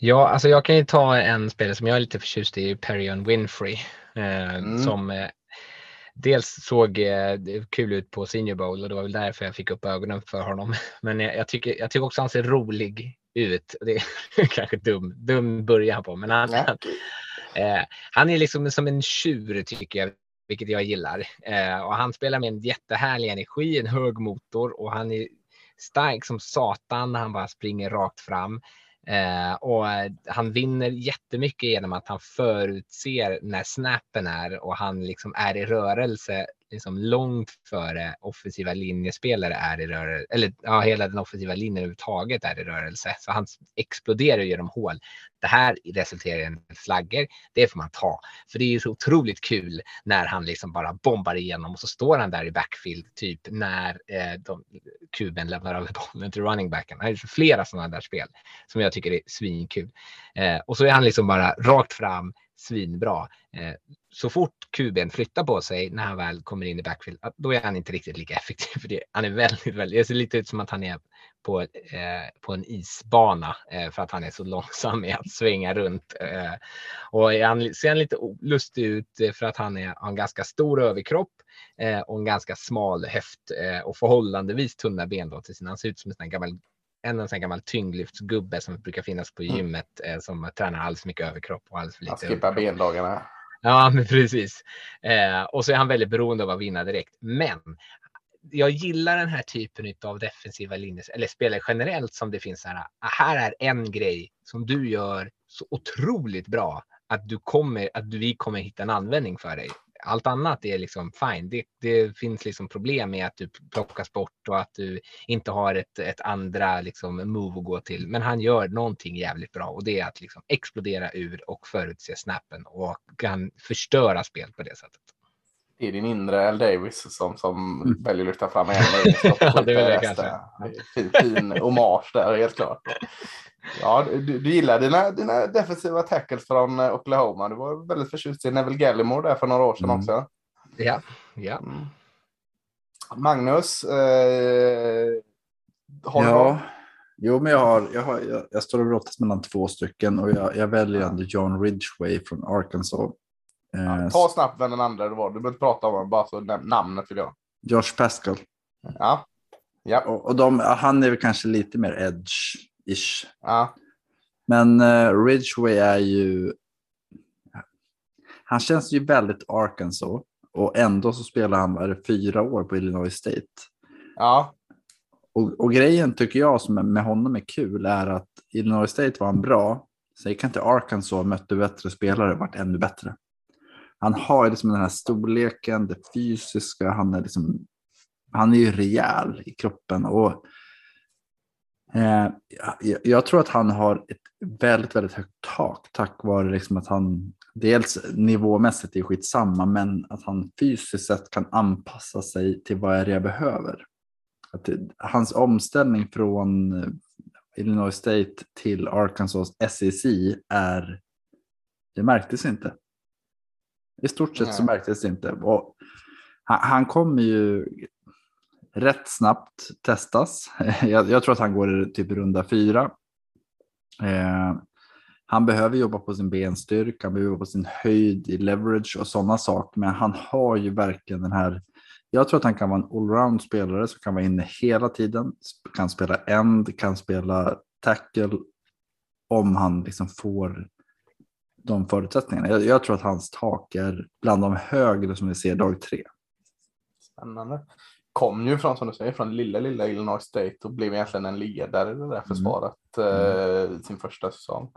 Ja, alltså jag kan ju ta en spelare som jag är lite förtjust i, Perion Winfrey. Eh, Mm. Som eh, dels såg eh, kul ut på Senior Bowl och det var väl därför jag fick upp ögonen för honom. Men jag, jag, tycker, jag tycker också han ser rolig ut. Det är kanske dum, dum början på, men han. Eh, han är liksom som en tjur tycker jag, vilket jag gillar. Eh, och han spelar med en jättehärlig energi, en hög motor och han är stark som satan när han bara springer rakt fram. Eh, och eh, han vinner jättemycket genom att han förutser när snappen är och han liksom är i rörelse liksom långt före offensiva linjespelare är i rörelse, eller ja, hela den offensiva linjen överhuvudtaget är i rörelse. Så han exploderar genom hål. Det här resulterar i en flagger. Det får man ta, för det är ju så otroligt kul när han liksom bara bombar igenom och så står han där i backfield typ när eh, de, kuben lämnar över bollen till runningbacken. Han Det är flera sådana där spel som jag tycker är svinkul. Eh, och så är han liksom bara rakt fram svinbra. Eh, så fort kuben flyttar på sig när han väl kommer in i backfield, då är han inte riktigt lika effektiv. För det. Han är väldigt, väldigt, det ser lite ut som att han är på, eh, på en isbana eh, för att han är så långsam i att svänga runt. Eh, och han, ser han lite lustig ut eh, för att han är, har en ganska stor överkropp eh, och en ganska smal höft eh, och förhållandevis tunna ben då till sin. Han ser ut som en sån gammal en, en sån gammal tyngdlyftsgubbe som brukar finnas på Mm. gymmet eh, som tränar alldeles för mycket överkropp och alldeles för lite skippar överkropp. bendagarna. Ja, men precis. Eh, och så är han väldigt beroende av att vinna direkt. Men jag gillar den här typen av defensiva linjer, eller spelare generellt som det finns så här. "Ah, Här är en grej som du gör så otroligt bra att du kommer, att vi kommer hitta en användning för dig. Allt annat är liksom fine. Det, det finns liksom problem med att du plockas bort och att du inte har ett, ett andra liksom move att gå till. Men han gör någonting jävligt bra och det är att liksom explodera ur och förutse snappen och kan förstöra spel på det sättet. Det är din inre Al Davis som, som Mm. väljer att lyfta fram en Ja, det är väl det kanske. Fin, fin hommage där, helt klart. Ja, du, du gillar dina, dina defensiva tackles från eh, Oklahoma. Du var väldigt förtjust i Neville Gallimore där för några år sedan Mm. också. Ja, ja. Mm. Magnus, eh, har du ja, någon? jo, men jag, har, jag, har, jag, jag står och brottas mellan två stycken och jag, jag väljer ändå John Ridgway från Arkansas. Eh, Ta snabbt vem den andra det var. Du behöver inte prata om honom, bara så namnet vill jag. Josh Pascal. Ja, ja, Och, och de, han är väl kanske lite mer edge-ish. ja. Men eh, Ridgway är ju... Han känns ju väldigt Arkansas och ändå så spelar han det, fyra år på Illinois State. ja. Och, och grejen tycker jag som är- med honom är kul är att Illinois State var han bra. Sen kan inte Arkansas mötte bättre spelare varit ännu bättre. Han har liksom den här storleken, det fysiska, han är liksom han är ju rejäl i kroppen och eh, jag, jag tror att han har ett väldigt, väldigt högt tak tack vare liksom att han dels nivåmässigt är skitsamma, men att han fysiskt sett kan anpassa sig till vad är det jag behöver. Att det, hans omställning från Illinois State till Arkansas SEC är, det märktes inte. I stort sett så märktes det inte. Och han, han kommer ju rätt snabbt testas. Jag, jag tror att han går typ runda fyra. Eh, han behöver jobba på sin benstyrka, han behöver jobba på sin höjd i leverage och sådana saker. Men han har ju verkligen den här. Jag tror att han kan vara en allround spelare som kan vara inne hela tiden. Kan spela end, kan spela tackle. Om han liksom får de förutsättningarna. Jag, jag tror att hans tak är bland de högre som vi ser dag tre. Spännande. Kom ju från, som du säger, från lilla, lilla Illinois State och blev egentligen en ledare i det där försvaret eh, sin första säsong.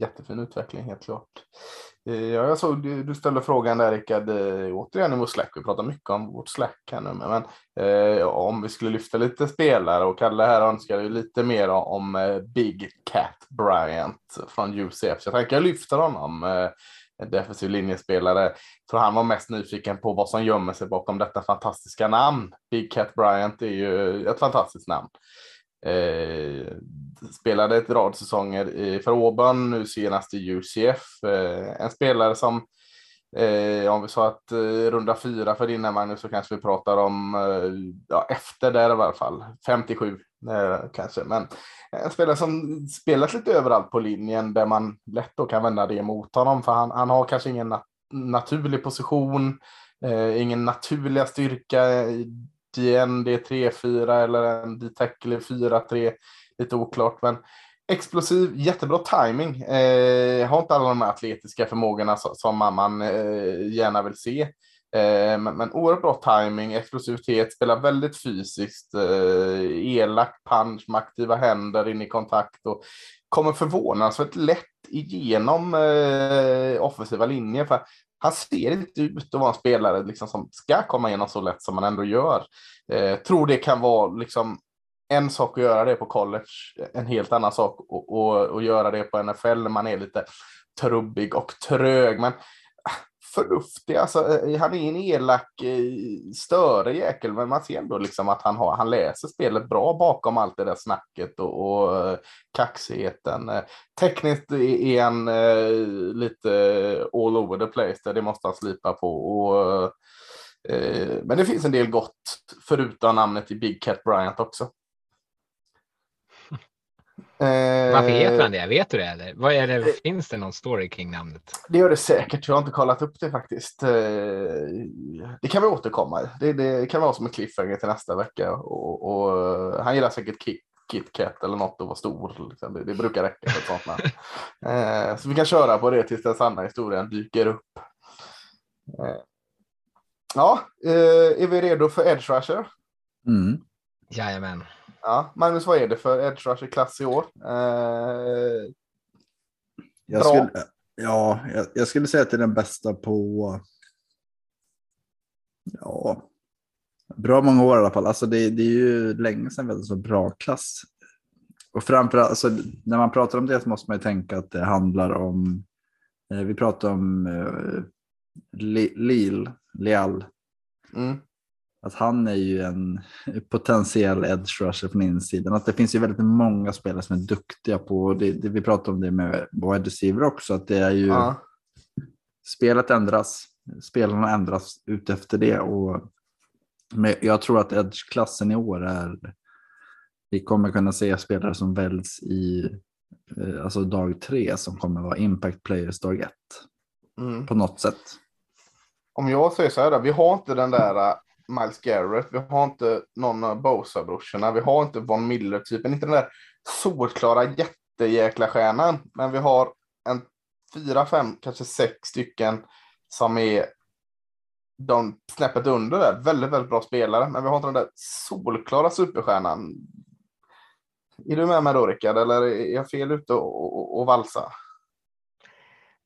Jättefin utveckling, helt klart. Eh, ja, jag såg du, du ställde frågan där, Rickard, eh, återigen i vår Slack. Vi pratar mycket om vårt Slack här nu, men eh, om vi skulle lyfta lite spelare och Kalle här önskar ju lite mer om eh, Big Cat Bryant från UCF. Så jag tänker jag lyfter honom. Eh, en defensiv linjespelare. För han var mest nyfiken på vad som gömmer sig bakom detta fantastiska namn. Big Cat Bryant är ju ett fantastiskt namn. Eh, spelade ett rad säsonger i, för Auburn, nu senast i UCF. Eh, en spelare som, eh, om vi sa att eh, runda fyra för din Magnus, så kanske vi pratar om eh, ja, efter där i alla fall, 57 eh, kanske. Men en spelare som spelat lite överallt på linjen där man lätt då kan vända det emot honom för han, han har kanske ingen nat naturlig position, eh, ingen naturliga styrka i DN, det är 3-4 eller en D-tackle 4-3, lite oklart men explosiv, jättebra timing. Eh, har inte alla de här atletiska förmågorna som, som man eh, gärna vill se. Eh, men, men oerhört bra timing, explosivitet, spelar väldigt fysiskt, eh, elak punch med aktiva händer in i kontakt och kommer förvånansvärt lätt igenom eh, offensiva linjer. För han ser inte ut att vara en spelare liksom, som ska komma igenom så lätt som man ändå gör. Eh, tror det kan vara liksom, en sak att göra det på college, en helt annan sak att göra det på NFL när man är lite trubbig och trög. Men förnuftig. Alltså, eh, han är en elak, större störig jäkel, men man ser ändå liksom att han, har, han läser spelet bra bakom allt det där snacket och, och eh, kaxigheten. Tekniskt är han eh, lite all over the place, där det måste han slipa på. Och, eh, men det finns en del gott, förutom namnet i Big Cat Bryant också. Varför heter han det? Vet du det? Eller? Vad är det? Finns det någon story kring namnet? Det gör det säkert. Jag har inte kollat upp det faktiskt. Det kan vi återkomma. Det, det kan vara som en cliffhanger till nästa vecka. Och, och han gillar säkert Kit, KitKat eller något och vara stor. Liksom. Det, det, brukar räcka för ett sånt namn. Så vi kan köra på det tills den sanna historien dyker upp. Ja, är vi redo för Edge Rusher? Mm. Jajamän. Ja, Magnus, vad är det för Edge Rusher-klass i år? Eh, jag, skulle, ja, jag, jag, skulle säga att det är den bästa på Ja, bra många år i alla fall. Alltså det, det är ju länge sedan vi hade så bra klass. Och framförallt, alltså, när man pratar om det så måste man ju tänka att det handlar om, eh, vi pratar om eh, Li- Lil, Leal, Mm. Att han är ju en potentiell edge rusher från insidan. Att det finns ju väldigt många spelare som är duktiga på, det, det, vi pratar om det med wide receiver också, att det är ju, Ja. spelet ändras, spelarna ändras ut efter det. Och, men jag tror att edge-klassen i år är, vi kommer kunna se spelare som väljs i eh, alltså dag tre som kommer vara impact players dag ett Mm. på något sätt. Om jag säger så här, då, vi har inte den där Miles Garrett, vi har inte någon av Bosa-brorsorna, vi har inte Von Miller-typen, inte den där solklara jättejäkla stjärnan, men vi har en fyra, fem, kanske sex stycken som är de snäppet under där. Väldigt, väldigt bra spelare, men vi har inte den där solklara superstjärnan. Är du med mig då Rickard, eller är jag fel ute och, och, och valsa?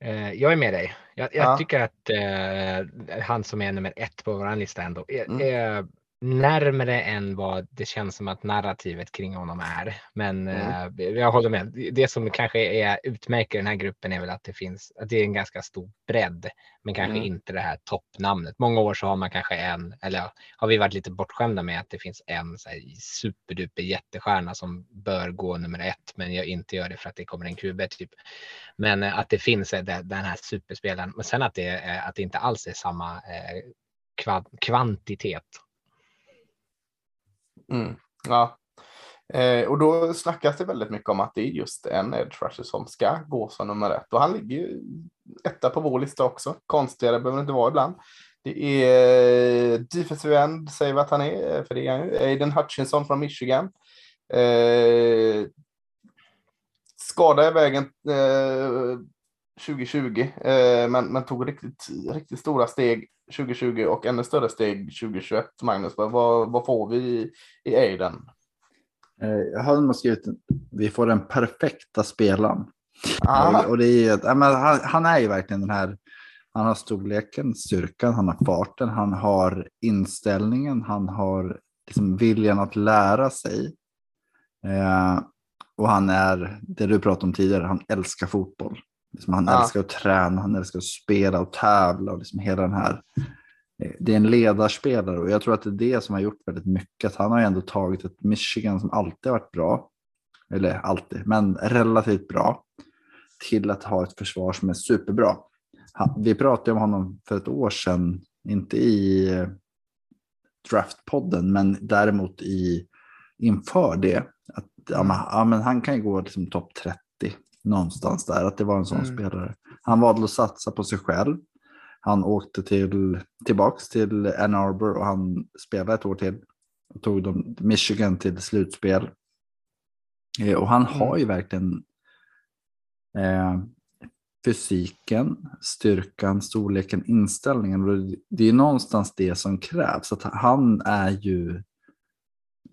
Eh, jag är med dig. Jag, jag Ja. tycker att eh, han som är nummer ett på vår lista ändå är, Mm. är närmare än vad det känns som att narrativet kring honom är. Men Mm. eh, jag håller med. Det som kanske är, utmärker den här gruppen är väl att det finns, att det är en ganska stor bredd, men kanske Mm. inte det här toppnamnet. Många år så har man kanske en, eller har vi varit lite bortskämda med att det finns en så här, superduper jättestjärna som bör gå nummer ett, men jag inte gör det för att det kommer en QB typ. Men eh, att det finns eh, den här superspelaren, men sen att det, att det inte alls är samma kva- kvantitet. Mm. Ja. Eh, och då snackas det väldigt mycket om att det är just en edge rusher som ska gå som nummer ett. Och han ligger ju etta på vår lista också. Konstigare behöver det inte vara ibland. Det är eh, defensive end, säger vi att han är, eh, för det är han ju. Aiden Hutchinson från Michigan. Eh, skada i vägen eh, 2020, eh, men, men tog riktigt, riktigt stora steg 2020 och ännu större steg 2021. Magnus, vad, vad, får vi i, Aiden? Eh, Jag nog skrivit vi får den perfekta spelaren. Ah, Och, och det är, ja, men han, han är ju verkligen den här, han har storleken, styrkan, han har farten, han har inställningen, han har liksom viljan att lära sig. Eh, och han är, det du pratade om tidigare, han älskar fotboll. Liksom han Ja. älskar att träna, han älskar att spela och tävla och liksom hela den här. Det är en ledarspelare och jag tror att det är det som har gjort väldigt mycket. Att han har ändå tagit ett Michigan som alltid varit bra, eller alltid, men relativt bra, till att ha ett försvar som är superbra. Han, vi pratade om honom för ett år sedan, inte i eh, draftpodden, men däremot i, inför det. Att, ja, men han kan ju gå liksom topp 30 någonstans där, att det var en sån Mm. spelare. Han valde att satsa på sig själv. Han åkte till, tillbaks till Ann Arbor och han spelade ett år till. Tog dem, Michigan till slutspel. Eh, och han har ju verkligen eh, fysiken, styrkan, storleken, inställningen. Det är någonstans det som krävs. Att han är ju...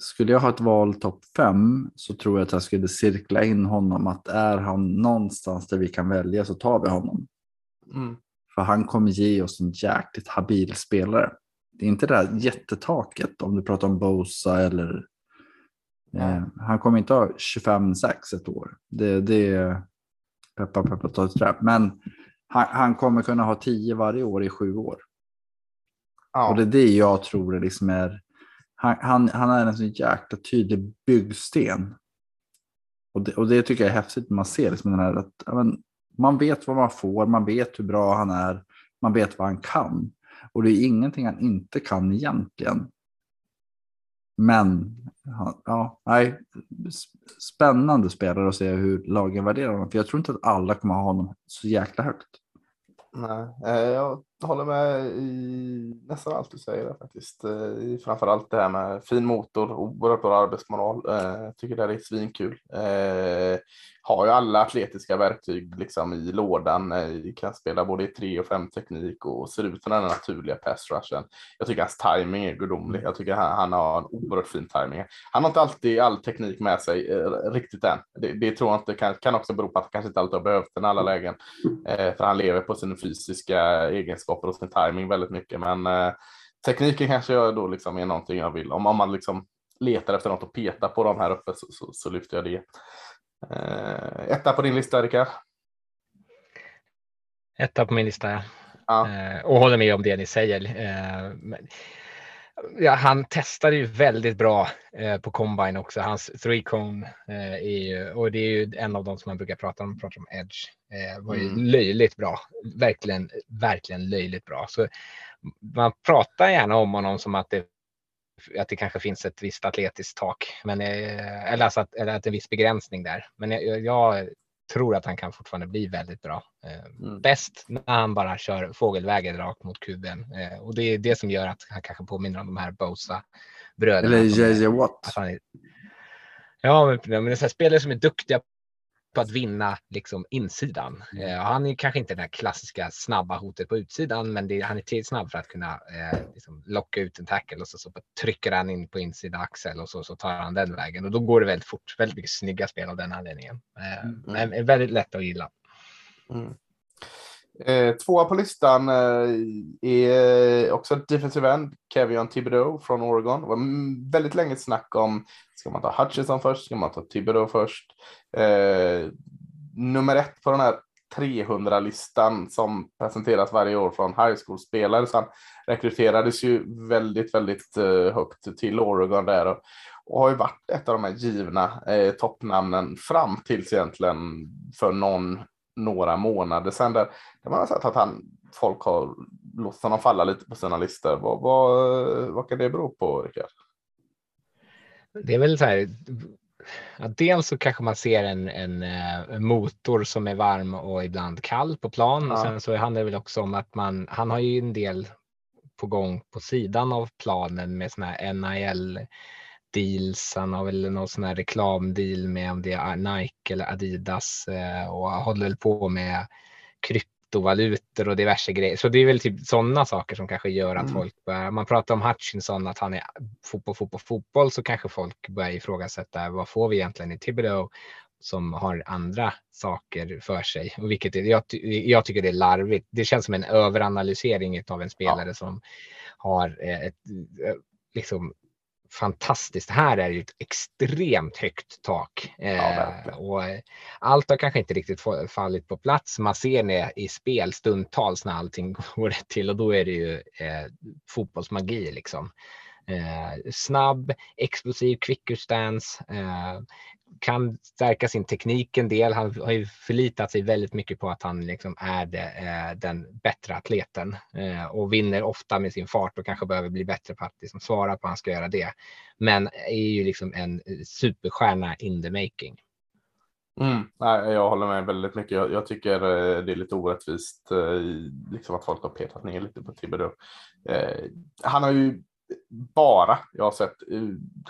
Skulle jag ha ett val topp fem så tror jag att jag skulle cirkla in honom. Att är han någonstans där vi kan välja så tar vi honom. mm, För han kommer ge oss en jäkligt habil spelare. Det är inte det där jättetaket om du pratar om Bosa eller... Eh, han kommer inte ha 25-6 ett år. Det, det är peppa peppa ta ett trä. Men han, han kommer kunna ha 10 varje år i sju år. ja. Och det är det jag tror det liksom är. Han, han, han är en så jäkla tydlig byggsten. Och det, och det tycker jag är häftigt när man ser liksom den här att ja, men, man vet vad man får, man vet hur bra han är, man vet vad han kan. Och det är ingenting han inte kan egentligen. Men ja, nej, spännande spelare att se hur lagen värderar honom. För jag tror inte att alla kommer ha honom så jäkla högt. Nej, eh, jag jag håller med i nästan allt du säger där faktiskt. Eh, Framför allt Framförallt det här med fin motor oerhört bra arbetsmoral. Eh, Tycker det här är svinkul. Eh, Har ju alla atletiska verktyg liksom i lådan. Eh, Kan spela både i 3 och 5 teknik och ser ut som den naturliga pass rushen. Jag tycker hans timing är gudomlig. Jag tycker han, han har en oerhört fin timing. Han har inte alltid all teknik med sig eh, riktigt än. Det, det tror jag inte kan, kan också bero på att han kanske inte alltid har behövt den i alla lägen. Eh, för han lever på sina fysiska egenskaper och sin timing väldigt mycket. Men eh, tekniken kanske jag då liksom är någonting jag vill. Om, om man liksom letar efter något att peta på de här uppe så, så, så lyfter jag det. Eh, etta på din lista, Rickard? Etta på min lista. Ja. Eh, och håller med om det ni säger. Eh, men, ja, han testade ju väldigt bra eh, på combine också. Hans three cone eh, är ju, och det är ju en av de som man brukar prata om, pratar om edge. Eh, var ju Mm. löjligt bra. Verkligen, verkligen löjligt bra. Så man pratar gärna om honom som att det att det kanske finns ett visst atletiskt tak, men, eh, eller, alltså att, eller att en viss begränsning där. Men jag, jag tror att han kan fortfarande bli väldigt bra. Eh, Mm. Bäst när han bara kör fågelvägen rakt mot kuben. Eh, och det är det som gör att han kanske påminner om de här Bosa-bröderna. Eller JJ Watt. ja, men, men det är så här spelare som är duktiga på att vinna liksom insidan. Eh, han är kanske inte det klassiska snabba hotet på utsidan, men det, han är tillräckligt snabb för att kunna eh, liksom locka ut en tackle och så, så trycker han in på insida axel och så, så tar han den vägen och då går det väldigt fort. Väldigt mycket snygga spel av den anledningen. Eh, Men är väldigt lätt att gilla. Mm. Eh, tvåa på listan eh, är också defensive end, Kevion Thibodeau från Oregon. Det var väldigt länge snack om, ska man ta Hutchinson först, ska man ta Thibodeau först? Eh, nummer ett på den här 300-listan som presenteras varje år från high school-spelare. Så han rekryterades ju väldigt, väldigt eh, högt till Oregon där och, och har ju varit ett av de här givna eh, toppnamnen fram tills egentligen för någon några månader sedan där, där man har sett att han, folk har låtit honom falla lite på sina listor. Vad, vad, vad kan det bero på, Rickard? Det är väl så här. Ja, dels så kanske man ser en, en, eh, en motor som är varm och ibland kall på plan. Och Ja. sen så handlar det väl också om att man, han har ju en del på gång på sidan av planen med såna här NIL deals. Han har väl någon sån här reklamdeal med om det är Nike eller Adidas eh, och håller väl på med kryptovalutor och diverse grejer. Så det är väl typ sådana saker som kanske gör att Mm. folk börjar, man pratar om Hutchinson, att han är fotboll, fotboll, fotboll, så kanske folk börjar ifrågasätta vad får vi egentligen i Thibodeau som har andra saker för sig. Och vilket jag, jag tycker det är larvigt. Det känns som en överanalysering av en spelare som har eh, ett eh, liksom fantastiskt. Här är det ju ett extremt högt tak. Eh, verkligen. och eh, allt har kanske inte riktigt fallit på plats. Man ser det i spel stundtals när allting går rätt till och då är det ju eh, fotbollsmagi liksom. Eh, snabb, explosiv, quicker stance. Eh, kan stärka sin teknik en del. Han har ju förlitat sig väldigt mycket på att han liksom är det, eh, den bättre atleten eh, och vinner ofta med sin fart och kanske behöver bli bättre på att liksom svara på att han ska göra det. Men är ju liksom en eh, superstjärna in the making. Mm. Nej, jag håller med väldigt mycket. Jag, jag tycker eh, det är lite orättvist eh, liksom att folk har petat ner lite på Thibodeau. Eh, han har ju bara, jag har sett eh,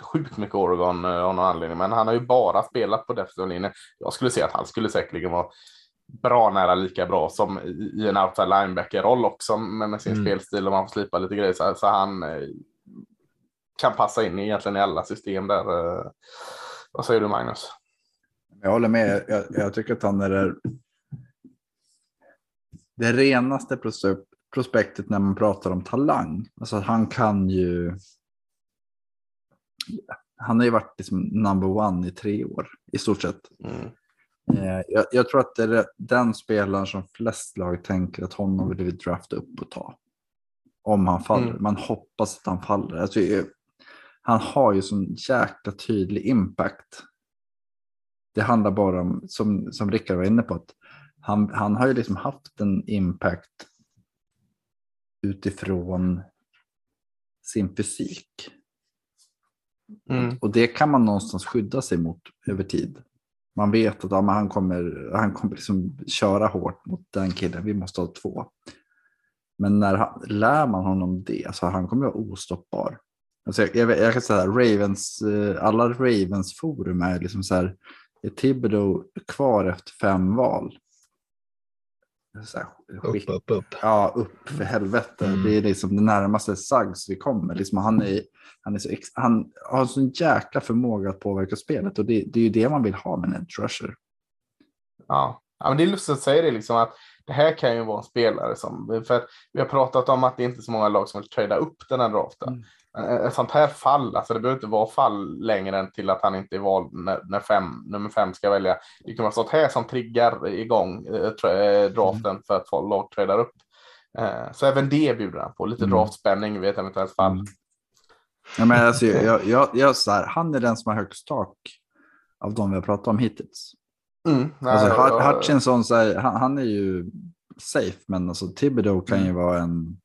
sjukt mycket Oregon eh, av någon anledning, men han har ju bara spelat på defensiv linje. Jag skulle säga att han skulle säkerligen vara bra nära lika bra som i, en outside linebacker-roll också med, med sin Mm. spelstil och man får slipa lite grejer så, så han eh, kan passa in egentligen i alla system där. Vad säger du Magnus? Jag håller med. Jag, jag tycker att han är det, renaste prospe- prospektet när man pratar om talang. Alltså han kan ju. Han har ju varit liksom number one i tre år i stort sett. Mm. Eh, Jag, jag tror att det är den spelaren som flest lag tänker att honom vill vi drafta upp och ta. Om han faller. Mm. Man hoppas att han faller. Alltså, han har ju sån jäkla tydlig impact. Det handlar bara om, som, som Rickard var inne på, att han, han har ju liksom haft en impact utifrån sin fysik. Mm. Och det kan man någonstans skydda sig mot över tid. Man vet att ja, han kommer, han kommer liksom köra hårt mot den killen. Vi måste ha två. Men när han, lär man honom det så han kommer vara ostoppbar. Alltså jag, jag, jag kan säga Ravens, eh, alla Ravens forum är liksom så här. Är Thibodeau kvar efter fem val? Skit- Upp, upp, upp. Ja, upp för helvete. Mm. Det är liksom det närmaste Suggs vi kommer. Liksom han, är, han, är så ex, han har en sån jäkla förmåga att påverka spelet och det, det är ju det man vill ha med en edge rusher. Ja, Ja, men det är lustigt att säga det, liksom att det här kan ju vara en spelare som, för vi har pratat om att det inte är så många lag som vill trada upp den här draften. Mm. Ett sånt här fall, alltså det behöver inte vara fall längre än till att han inte är vald när, när fem, nummer fem ska välja. Det kan vara sånt här som triggar igång äh, draften mm. för att lag tradar upp. Äh, så även det bjuder han på, lite mm. draftspänning vid ett eventuellt fall. Mm. Ja, men alltså, jag, jag, jag, så här, han är den som har högst tak av de vi har pratat om hittills. Mm, nej, alltså, Hutchinson, så här, han, han, är ju safe, men alltså, Thibodeau kan mm. ju vara en,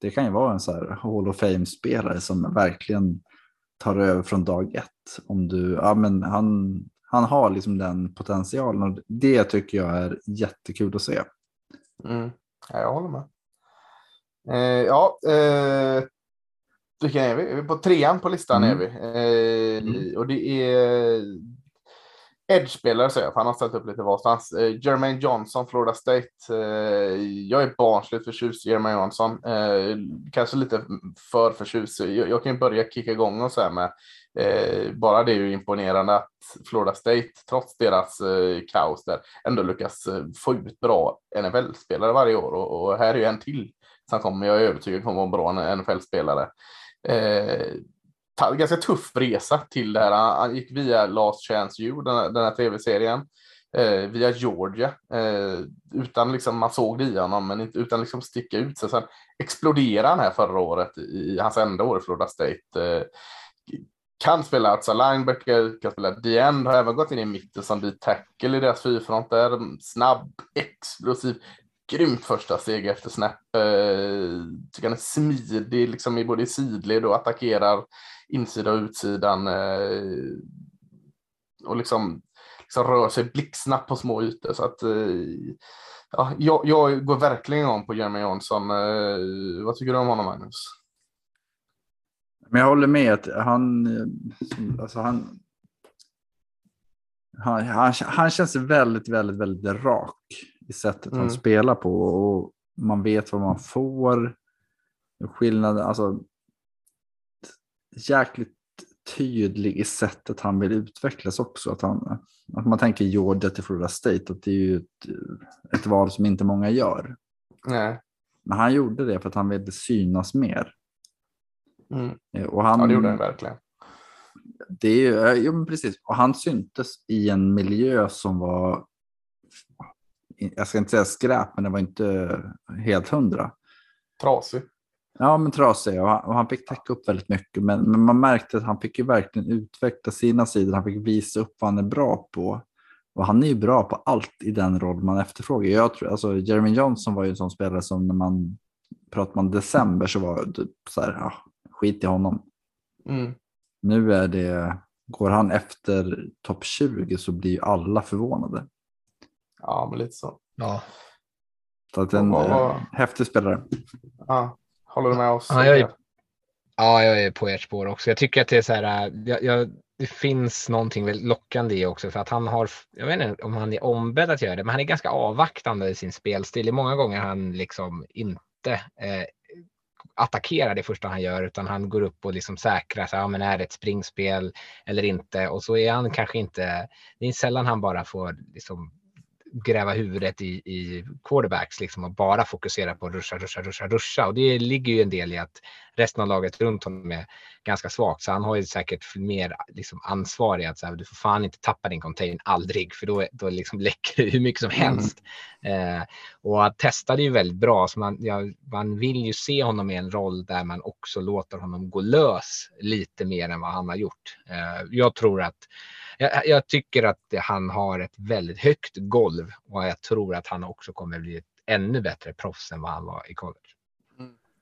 det kan ju vara en så här Hall of Fame-spelare som verkligen tar över från dag ett. Om du, ja, men han, han har liksom den potentialen och det tycker jag är jättekul att se. Mm. Ja, jag håller med. Eh, ja, eh, vilken är vi? På trean på listan mm. är vi. Eh, mm. Och det är Edge-spelare säger jag, för han har ställt upp lite varstans. Eh, Jermaine Johnson, Florida State. Eh, jag är barnsligt förtjust i Jermaine Johnson. Eh, kanske lite för förtjust. Jag, jag kan ju börja kicka igång och så här med eh, bara det är ju imponerande att Florida State, trots deras eh, kaos där, ändå lyckas eh, få ut bra NFL-spelare varje år. Och, och, här är ju en till som kommer, jag är övertygad om att vara en bra NFL-spelare. Eh, Ganska tuff resa till det här. Han gick via Last Chance You, den här, här tv-serien, eh, via Georgia, eh, utan liksom, man såg det i honom, men inte utan liksom sticka ut sig. Sen exploderade han här förra året i hans enda år i Florida State. Eh, kan spela outside linebacker, kan spela D-end, har även gått in i mitten som D-tackle i deras fyrfront där. Snabb, explosiv, grymt första steg efter snap. Eh, tycker han är smidig liksom i både sidled och attackerar insida och utsidan. Eh, och liksom, liksom rör sig blixtsnabbt på små ytor. Så att, eh, ja, jag, jag går verkligen om på Jeremy Jansson. Eh, vad tycker du om honom Magnus? Men jag håller med att han, alltså han, han, han, han känns väldigt, väldigt, väldigt rak i sättet mm. han spelar på och man vet vad man får. Skillnaden, alltså jäkligt tydlig i sättet han vill utvecklas också. Att, han, att man tänker Georgia till Florida State, att det är ju ett, ett val som inte många gör. Nej. Men han gjorde det för att han ville synas mer. Mm. Eh, och han, ja, det gjorde han verkligen. Det är ju, eh, ja, precis. Och han syntes i en miljö som var, jag ska inte säga skräp, men det var inte helt hundra. Trasig. Ja, men trasig och han, och han fick täcka upp väldigt mycket. Men, men, man märkte att han fick ju verkligen utveckla sina sidor. Han fick visa upp vad han är bra på. Och han är ju bra på allt i den roll man efterfrågar. Jag tror, alltså, Jeremy Johnson var ju en sån spelare som när man pratar man december så var det så här, ja, skit i honom. Mm. Nu är det, går han efter topp 20 så blir ju alla förvånade. Ja, men lite så. Ja. Så att en och, och, häftig spelare. Ja. Håller du med oss? Ja, jag är, ja, jag är på ert spår också. Jag tycker att det är så här, jag, jag, det finns någonting väldigt lockande i också för att han har, jag vet inte om han är ombedd att göra det, men han är ganska avvaktande i sin spelstil. Det är många gånger han liksom inte eh, attackerar det första han gör utan han går upp och liksom säkrar så ja, men är det ett springspel eller inte och så är han kanske inte. Det är sällan han bara får liksom gräva huvudet i, i quarterbacks liksom och bara fokusera på ruscha, ruscha, ruscha, ruscha. Och det ligger ju en del i att resten av laget runt honom är ganska svagt. Så han har ju säkert mer liksom ansvar i att så här, du får fan inte tappa din contain aldrig, för då, då liksom läcker det hur mycket som mm. helst. Mm. Eh, och han testade ju väldigt bra, så man, ja, man vill ju se honom i en roll där man också låter honom gå lös lite mer än vad han har gjort. Eh, jag tror att jag, jag, tycker att han har ett väldigt högt golv och jag tror att han också kommer bli ett ännu bättre proffs än vad han var i college.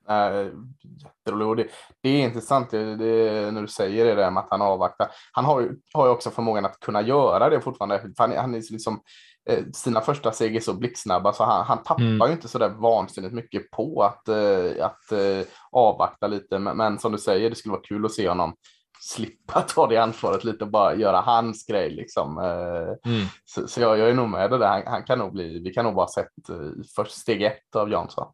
Äh, det, det är intressant det, det, när du säger det där med att han avvaktar. Han har ju, har ju också förmågan att kunna göra det fortfarande. Han, han är liksom, eh, sina första steg är så blixtsnabba så han, han tappar mm. ju inte så där vansinnigt mycket på att, eh, att eh, avvakta lite. Men, men, som du säger, det skulle vara kul att se honom slippa ta det ansvaret lite och bara göra hans grej liksom. Eh, mm. Så, så jag, jag, är nog med det där. Han, han, kan nog bli, vi kan nog bara sett eh, först steg ett av Jansson.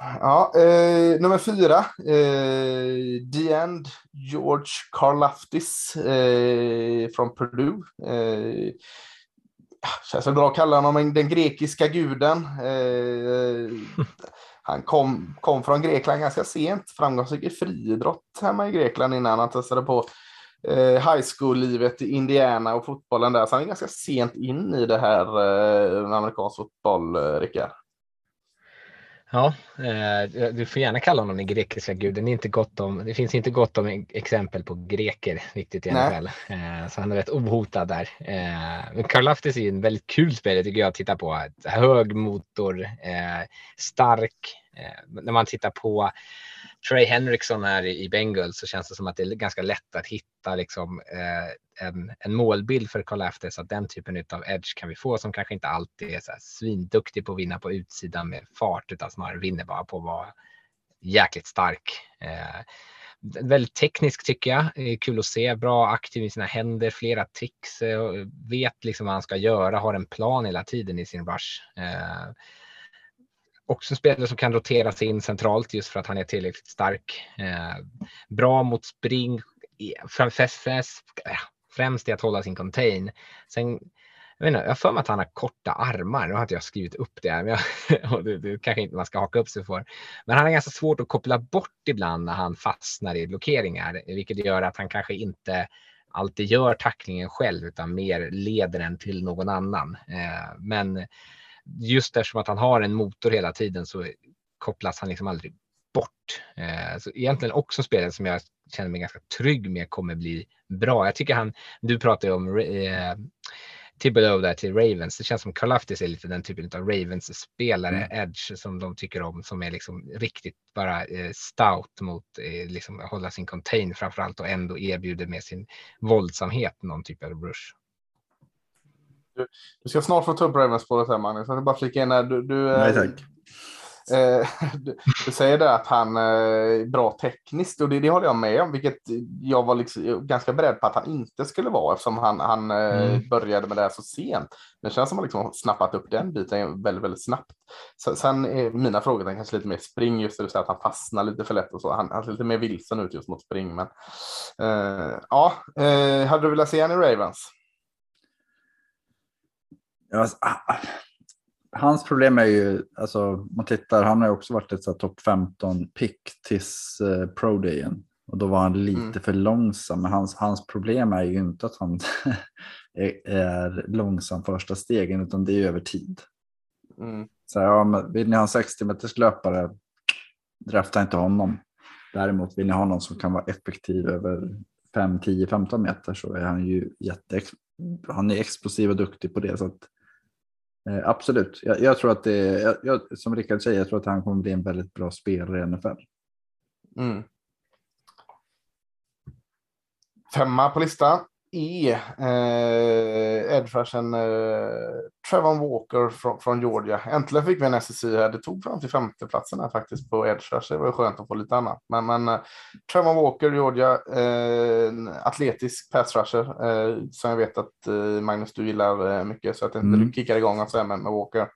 Ja, eh, nummer fyra. Eh, The End, George Karlaftis eh, från Purdue. Eh, ah, känns väl bra att kalla honom den grekiska guden. Eh, han kom, kom från Grekland ganska sent, framgångsrik i friidrott hemma i Grekland innan han testade på eh, high school-livet i Indiana och fotbollen där. Så han är ganska sent in i det här eh, amerikansk fotboll, eh, Rickard. Ja, eh, du får gärna kalla honom den grekiska guden. Det, är inte gott om, det finns inte gott om exempel på greker riktigt i NFL. Eh, så han är rätt ohotad där. Eh, men Karl Laftis är en väldigt kul spelare tycker jag att titta på. Hög motor, stark. Eh, när man tittar på Trey Henriksson här i Bengals så känns det som att det är ganska lätt att hitta liksom, eh, en, en målbild för Karl After. att den typen av edge kan vi få som kanske inte alltid är så här svinduktig på att vinna på utsidan med fart utan snarare vinner bara på att vara jäkligt stark. Eh, väldigt teknisk tycker jag. Kul att se. Bra aktiv i sina händer, flera tricks. Eh, vet liksom vad han ska göra, har en plan hela tiden i sin rush. Eh, Också en spelare som kan rotera sig in centralt just för att han är tillräckligt stark. Eh, bra mot spring, främst i att hålla sin contain. Sen, jag, inte, jag har för mig att han har korta armar. Nu har inte jag skrivit upp det, men jag, och det, det kanske inte man ska haka upp sig för. Men han har ganska svårt att koppla bort ibland när han fastnar i blockeringar, vilket gör att han kanske inte alltid gör tacklingen själv utan mer leder den till någon annan. Eh, men just eftersom att han har en motor hela tiden så kopplas han liksom aldrig bort. Eh, så egentligen också spelare som jag känner mig ganska trygg med kommer bli bra. Jag tycker han, du pratar ju om eh, Thibodeau där till Ravens. Det känns som Karlaftis är lite den typen av Ravens-spelare, mm. edge, som de tycker om, som är liksom riktigt bara eh, stout mot eh, liksom hålla sin contain framförallt och ändå erbjuder med sin våldsamhet någon typ av rush. Du, du ska snart få ta upp Ravens-spåret här Magnus. Jag vill bara flika in här. Du, du, Nej tack. Eh, du, du, säger det att han är eh, bra tekniskt och det, det håller jag med om, vilket jag var liksom ganska beredd på att han inte skulle vara eftersom han, han eh, mm. började med det här så sent. Det känns som att han liksom snappat upp den biten väldigt, väldigt snabbt. Så, sen är mina frågor kanske lite mer spring, just det du säger att han fastnar lite för lätt och så. Han, han ser lite mer vilsen ut just mot spring. Men eh, ja, eh, hade du velat se honom i Ravens? Alltså, hans problem är ju, alltså man tittar, han har ju också varit ett topp 15 pick tills eh, pro dayen och då var han lite mm. för långsam. Men hans, hans problem är ju inte att han är, är långsam första stegen utan det är ju över tid. Mm. Så ja, vill ni ha en 60 meters löpare, drafta inte honom. Däremot vill ni ha någon som kan vara effektiv över 5, 10, 15 meter så är han ju jätte, han är explosiv och duktig på det. Så att Eh, absolut, jag, jag, tror att det jag, jag, som Rickard säger, jag tror att han kommer bli en väldigt bra spelare i NFL. Mm. Femma på listan är eh, edge eh, Trevon Walker från, från, Georgia. Äntligen fick vi en SSI här. Det tog fram till femteplatsen här faktiskt på edge Det var skönt att få lite annat. Men, men eh, Trevon Walker, Georgia, eh, atletisk pass rusher eh, som jag vet att eh, Magnus du gillar eh, mycket så att inte mm. du kickar igång och med, med Walker.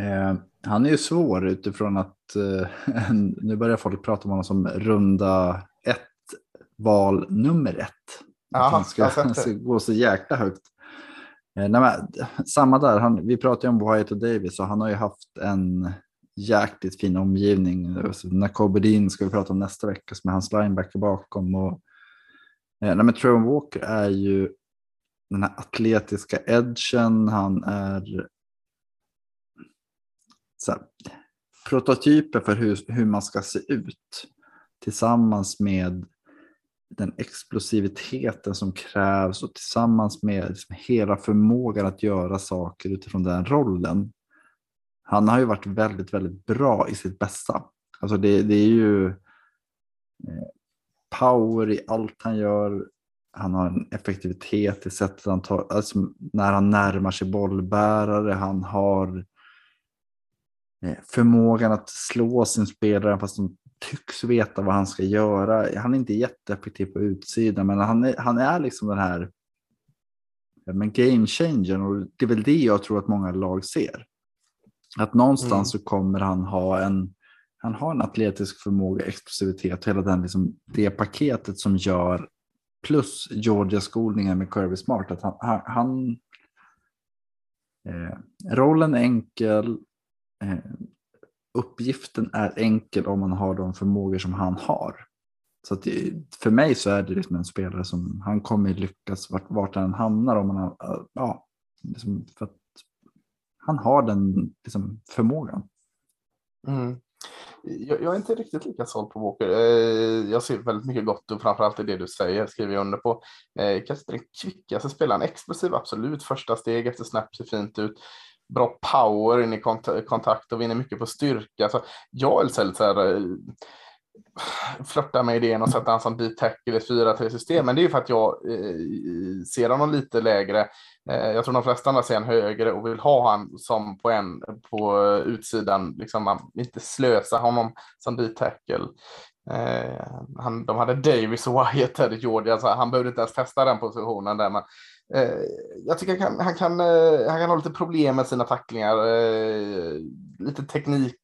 Eh, han är ju svår utifrån att nu börjar folk prata om honom som runda ett val nummer ett. Att han ska, ska gå så jäkla högt. Eh, nej, men, samma där, han, vi pratade om Wyatt och Davis och han har ju haft en jäkligt fin omgivning. Nakobedin ska vi prata om nästa vecka som är hans linebacker bakom. Och, eh, nej, men Trevor Walker är ju den här atletiska edgen. Han är så här, prototyper för hur, hur man ska se ut tillsammans med den explosiviteten som krävs och tillsammans med liksom hela förmågan att göra saker utifrån den rollen. Han har ju varit väldigt, väldigt bra i sitt bästa. Alltså det, det är ju eh, power i allt han gör. Han har en effektivitet i sättet han tar, alltså när han närmar sig bollbärare. Han har eh, förmågan att slå sin spelare fast de tycks veta vad han ska göra. Han är inte jätteeffektiv på utsidan, men han är, han är liksom den här men game changer och det är väl det jag tror att många lag ser. Att någonstans mm. så kommer han ha en, han har en atletisk förmåga, explosivitet, hela den, liksom, det paketet som gör plus Georgia-skolningen med Kirby Smart, att han, han, Eh, rollen är enkel. Eh, uppgiften är enkel om man har de förmågor som han har. Så att det, för mig så är det liksom en spelare som han kommer lyckas vart, vart han hamnar om han ja, liksom för att han har den liksom, förmågan. Mm. Jag, jag, är inte riktigt lika såld på Walker. Eh, jag ser väldigt mycket gott och framförallt i det du säger skriver jag under på. Eh, kanske inte den kvickaste spelaren. Explosiv absolut. Första steg efter snaps ser fint ut. Bra power in i kont kontakt och vinner mycket på styrka. Så jag är lite så här, eh, flörtar med idén att sätta han som deep tackle i 4-3 system, men det är ju för att jag eh, ser honom lite lägre. Eh, jag tror de flesta andra ser han högre och vill ha han som på en på utsidan, liksom man inte slösa honom som deep tackle. Eh, han, de hade Davis och Wyatt där i Georgia, så han behövde inte ens testa den positionen där, men eh, Eh, jag tycker han kan, han kan, eh, han kan ha lite problem med sina tacklingar, eh, lite teknik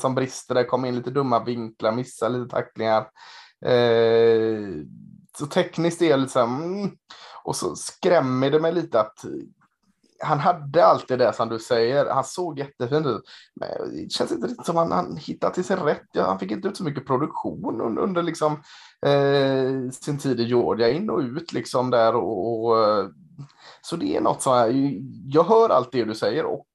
som brister där, kommer in lite dumma vinklar, missar lite tacklingar. Så tekniskt är det liksom, mm, och så skrämmer det mig lite att han hade alltid det som du säger. Han såg jättefin ut. Men det känns inte riktigt som han, han hittade till sin rätt. Ja, han fick inte ut så mycket produktion under, under liksom, eh, sin tid i Georgia. In och ut liksom där. Och, och så det är något som jag, jag hör allt det du säger och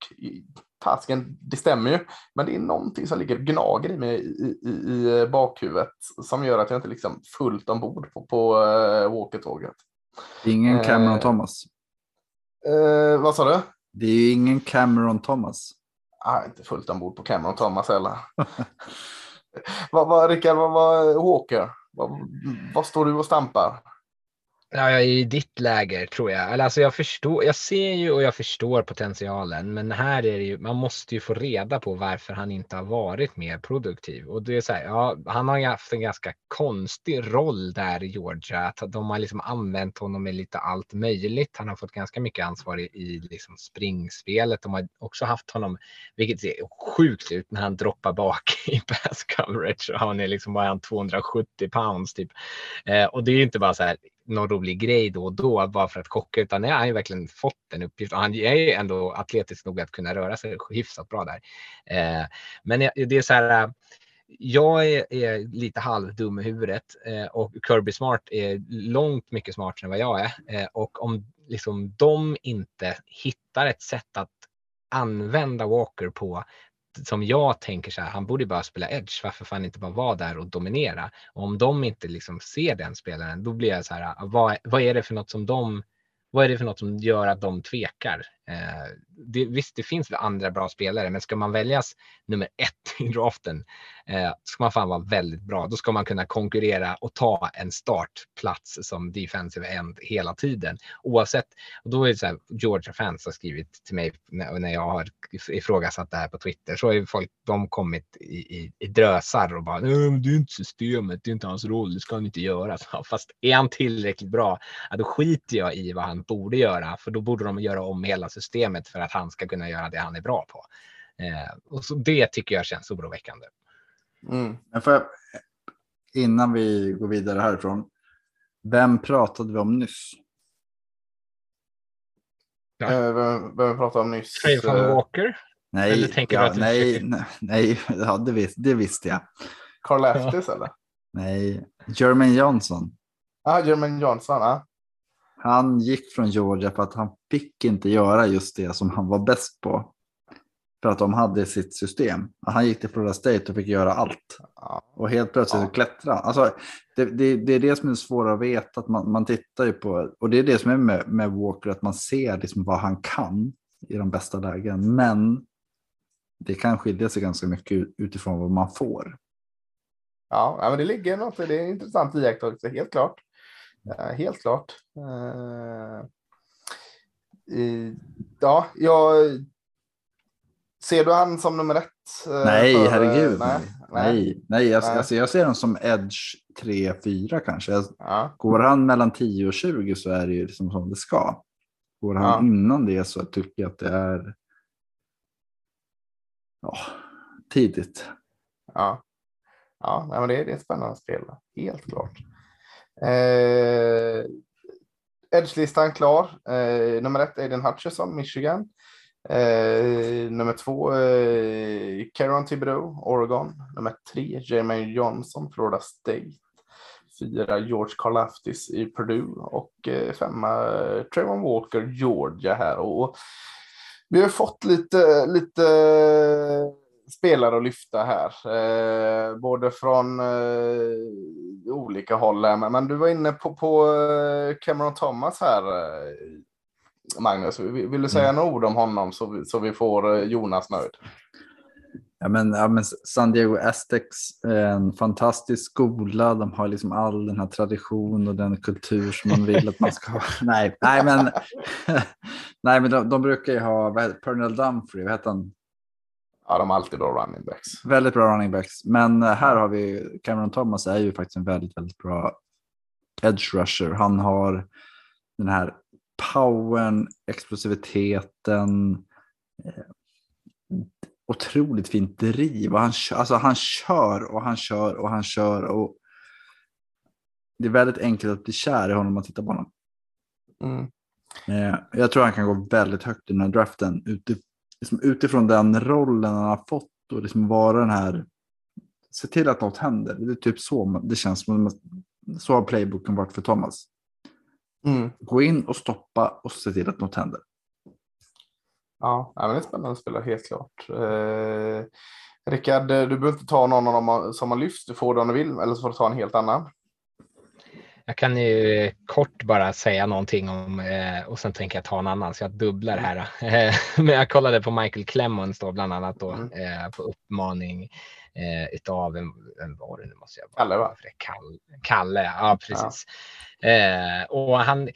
Fasken, det stämmer ju, men det är någonting som ligger gnager i mig i, i, i bakhuvudet som gör att jag inte liksom fullt ombord på, på uh, walkie-tåget. Ingen Cameron uh, Thomas. Uh, vad sa du? Det är ju ingen Cameron Thomas. Ah, inte fullt ombord på Cameron Thomas heller. vad, vad, Rickard, vad, vad Walker? Vad, vad står du och stampar? Ja, jag är i ditt läger tror jag. Alltså jag förstår, jag ser ju och jag förstår potentialen, men här är det ju, man måste ju få reda på varför han inte har varit mer produktiv. Och det är så här, ja, han har ju haft en ganska konstig roll där i Georgia. Att de har liksom använt honom i lite allt möjligt. Han har fått ganska mycket ansvar i, i liksom springspelet. De har också haft honom, vilket ser sjukt ut när han droppar bak i pass coverage. Och han är liksom bara 270 pounds typ. Eh, och det är ju inte bara så här någon rolig grej då och då bara för att chocka utan han har ju verkligen fått en uppgift och han är ju ändå atletisk nog att kunna röra sig hyfsat bra där. Eh, men det är så här. Jag är, är lite halvdum i huvudet eh, och Kirby Smart är långt mycket smartare än vad jag är. Eh, och om liksom de inte hittar ett sätt att använda Walker på som jag tänker så här, han borde bara spela edge. Varför fan inte bara vara där och dominera? Och om de inte liksom ser den spelaren, då blir jag så här, ah, vad, vad är det för något som de vad är det för något som gör att de tvekar? Eh, det, visst, det finns andra bra spelare, men ska man väljas nummer ett i draften eh, ska man fan vara väldigt bra. Då ska man kunna konkurrera och ta en startplats som defensive end hela tiden oavsett. Och då är det så här, Georgia fans har skrivit till mig när, när jag har ifrågasatt det här på Twitter så har ju folk de kommit i, i, i drösar och bara det är inte systemet, det är inte hans roll, det ska han inte göra. Fast är han tillräckligt bra, ja, då skiter jag i vad han borde göra, för då borde de göra om hela systemet för att han ska kunna göra det han är bra på. Eh, och så det tycker jag känns oroväckande. Mm. Men för, innan vi går vidare härifrån, vem pratade vi om nyss? Ja. Eh, vem, vem pratade om nyss? Trayvon eh, Walker? Nej, ja, nej, nej, nej, ja, det, vis, det visste jag. Carl Eftis ja. eller? Nej, Jermaine Johnson. Ja, ah, Jermaine Johnson. Ah. Han gick från Georgia för att han fick inte göra just det som han var bäst på. För att de hade sitt system. Han gick till Florida State och fick göra allt. Och helt plötsligt ja. klättra. Alltså, det, det, det, är det som är svårt att veta. Att man, man tittar ju på, och det är det som är med, med Walker, att man ser liksom vad han kan i de bästa lägen. Men det kan skilja sig ganska mycket utifrån vad man får. Ja, men det ligger något, det är en intressant iakttagelse, helt klart. Helt klart. Eh, ja, jag Ser du han som nummer ett? Eh, nej, för, herregud. Nej, nej. nej. Jag, nej. Alltså, jag ser honom som edge 3-4 kanske. Ja. Går han mellan 10 och 20 så är det ju liksom som det ska. Går han ja. innan det så tycker jag att det är ja, tidigt. Ja, ja men det, är, det är ett spännande spel. Helt klart. Eh, Edge-listan klar. Eh, nummer ett, Aiden Hutchison, Michigan. Eh, nummer två, eh, Caron Thibodeau, Oregon. Nummer tre, Jermaine Johnson, Florida State. Fyra, George Karlaftis i Purdue och eh, femma, Trayvon Walker, Georgia här. Och vi har fått lite, lite spelare att lyfta här, eh, både från eh, olika håll. Men, men, du var inne på, på eh, Cameron Thomas här, eh, Magnus. Vill, vill du säga mm. några ord om honom så vi, så vi får eh, Jonas nöjd? Ja, men, ja, men San Diego Aztecs är en fantastisk skola. De har liksom all den här tradition och den kultur som man vill att man ska ha. nej, nej, men, nej, men de, de brukar ju ha vad heter, Pernell Dumfrey, vad heter han? Ja, de har alltid bra running backs. Väldigt bra running backs. Men eh, här har vi Cameron Thomas är ju faktiskt en väldigt, väldigt bra edge rusher. Han har den här powern, explosiviteten, eh, otroligt fint driv. Och han, alltså han kör och han kör och han kör. Och det är väldigt enkelt att bli kär i honom om man tittar på honom. Mm. Eh, jag tror han kan gå väldigt högt i den här draften liksom utifrån den rollen han har fått och liksom vara den här, se till att något händer. Det är typ så det känns som, så har playbooken varit för Thomas. Mm. Gå in och stoppa och se till att något händer. Ja, men det är spännande spelare helt klart. Eh, Rickard, du behöver inte ta någon av dem som har lyft. Du får om du vill, eller så får du ta en helt annan. Jag kan ju kort bara säga någonting om eh, och sen tänker jag ta en annan så jag dubblar här. Men jag kollade på Michael Clemons då bland annat då mm. eh, på uppmaning eh, utav en var det nu måste jag bara. Kalle va? Kalle, Kalle, ja precis. Ja. Och han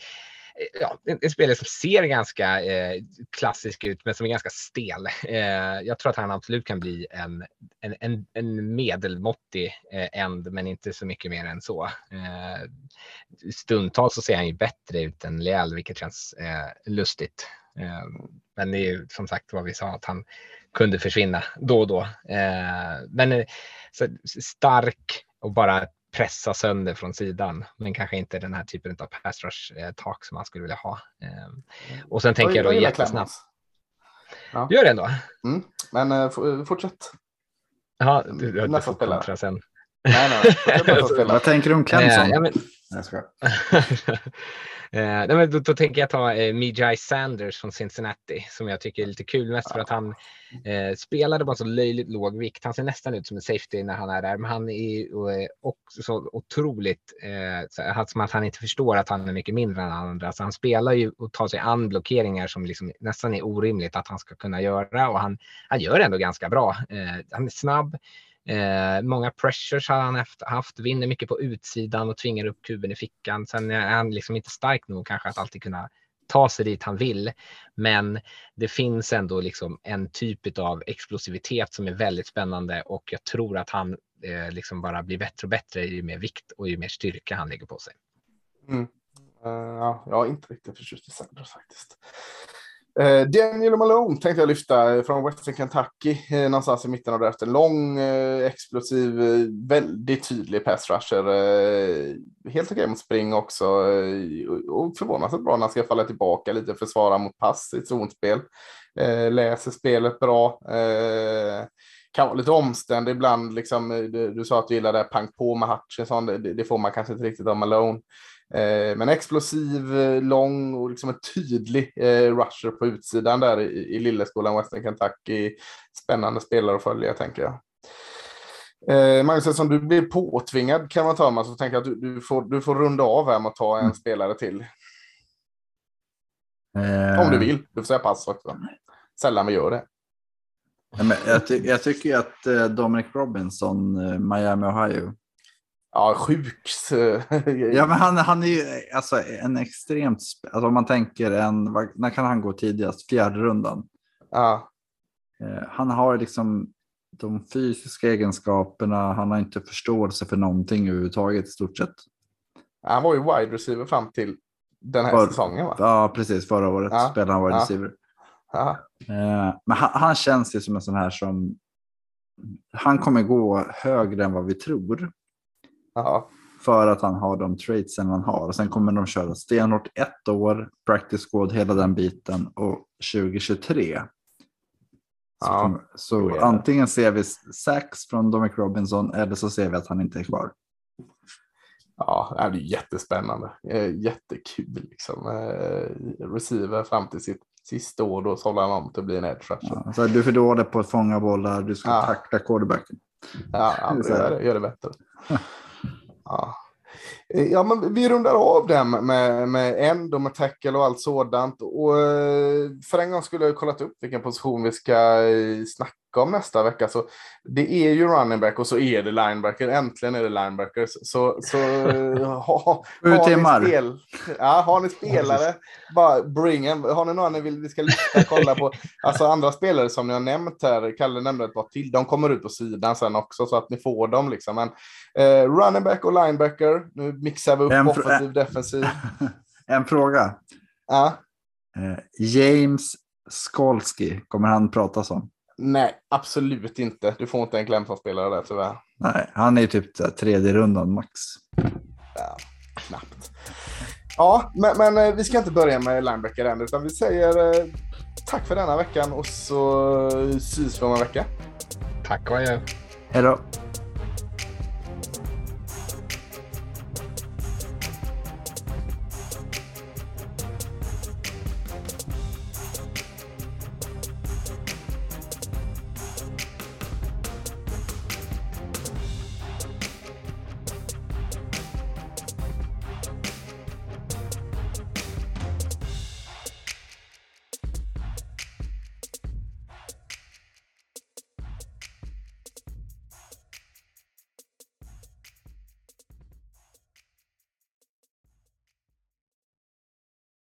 Eh, ja, en, en, spelare som ser ganska eh, klassisk ut men som är ganska stel. Eh, jag tror att han absolut kan bli en, en, en, en medelmåttig eh, end men inte så mycket mer än så. Eh, stundtals så ser han ju bättre ut än Leal vilket känns eh, lustigt. Eh, men det är ju som sagt vad vi sa att han kunde försvinna då och då. Eh, men eh, så stark och bara pressa sönder från sidan, men kanske inte den här typen av pass rush eh, tak som man skulle vilja ha. Eh, och sen tänker jag då jättesnabbt. Ja. Gör det ändå. Mm. Men uh, fortsätt. Ja, du, du, Nästa spelare. Sen. Nej, nej. Vad tänker du om Clemson? Ja, men... Eh, men då, då, tänker jag ta eh, Mijai Sanders från Cincinnati som jag tycker är lite kul mest för att han eh, spelade bara så löjligt låg vikt. Han ser nästan ut som en safety när han är där, men han är eh, också så otroligt eh, som att han inte förstår att han är mycket mindre än andra. Så han spelar ju och tar sig an blockeringar som liksom nästan är orimligt att han ska kunna göra och han, han gör det ändå ganska bra. Eh, han är snabb. Eh, många pressures har han haft, haft, vinner mycket på utsidan och tvingar upp kuben i fickan. Sen är han liksom inte stark nog kanske att alltid kunna ta sig dit han vill. Men det finns ändå liksom en typ av explosivitet som är väldigt spännande och jag tror att han eh, liksom bara blir bättre och bättre ju mer vikt och ju mer styrka han lägger på sig. Mm. Uh, ja, jag är inte riktigt förtjust i Sanders faktiskt. Eh, Daniel Malone tänkte jag lyfta från Western Kentucky, eh, någonstans i mitten av draften. Lång, eh, explosiv, eh, väldigt tydlig pass rusher. Eh, helt okej mot spring också. Eh, och förvånansvärt bra när han ska falla tillbaka lite, försvara mot pass i ett zonspel. Eh, läser spelet bra. Eh, kan vara lite omständig ibland. Liksom, du, du sa att du gillade pang på med Hutchinson. Det, det får man kanske inte riktigt av Malone. Eh, men explosiv, eh, lång och liksom en tydlig eh, rusher på utsidan där i, i Lilleskolan Western Kentucky. Spännande spelare att följa tänker jag. Eh, Magnus, eftersom du blir påtvingad kan man ta med så tänker jag att du, du, får, du får runda av här med att ta en mm. spelare till. Eh. Om du vill. Du får säga pass också. Sällan vi gör det. Ja, men jag, ty jag tycker att eh, Dominic Robinson, Miami, Ohio, Ja, sjuk. ja, men han, han är ju alltså, en extremt... Alltså, om man tänker en... När kan han gå tidigast? Fjärde rundan. Ja. Eh, han har liksom de fysiska egenskaperna. Han har inte förståelse för någonting överhuvudtaget i stort sett. Han var ju wide receiver fram till den här för, säsongen va? Ja, precis. Förra året ja. spelade han wide ja. receiver. Ja. Eh, men han, han, känns ju som en sån här som... Han kommer gå högre än vad vi tror. Ja. För att han har de traitsen han har. Och sen kommer de köra stenhårt ett år, practice squad, hela den biten. Och 2023 så, Ja, kommer, så det. antingen ser vi sax från Dominic Robinson eller så ser vi att han inte är kvar. Ja, det är jättespännande. Jättekul liksom. Eh, Receiver fram till sitt sista år då så håller han om till att bli en edge. Ja, så här, du är för dålig på att fånga bollar, du ska Ja. tackla quarterbacken. Ja, ja gör, det, gör det bättre. Ja. Eh, ja, men vi rundar av den med, med end och med tackle och allt sådant. Och eh, för en gång skulle jag kollat upp vilken position vi ska eh, snacka snacka om nästa vecka. Så det är ju running back och så är det linebacker. Äntligen är det linebackers. Så, så ha, har, ni spel, ja, har ni spelare, bara bring en. Har ni några ni vill vi ska lyssna kolla på? Alltså andra spelare som ni har nämnt här, Kalle nämnde ett par till, de kommer ut på sidan sen också så att ni får dem liksom. Men eh, running back och linebacker, nu mixar vi upp En offensiv, defensiv. En fråga. Ja. Eh, James Skolsky, kommer han pratas om? Nej, absolut inte. Du får inte en Clemson-spelare där tyvärr. Nej, han är ju typ tredje rundan max. Ja, knappt. Ja, men, men eh, vi ska inte börja med linebacker än, utan vi säger eh, tack för denna veckan och så syns vi om en vecka. Tack och adjö. Hej då.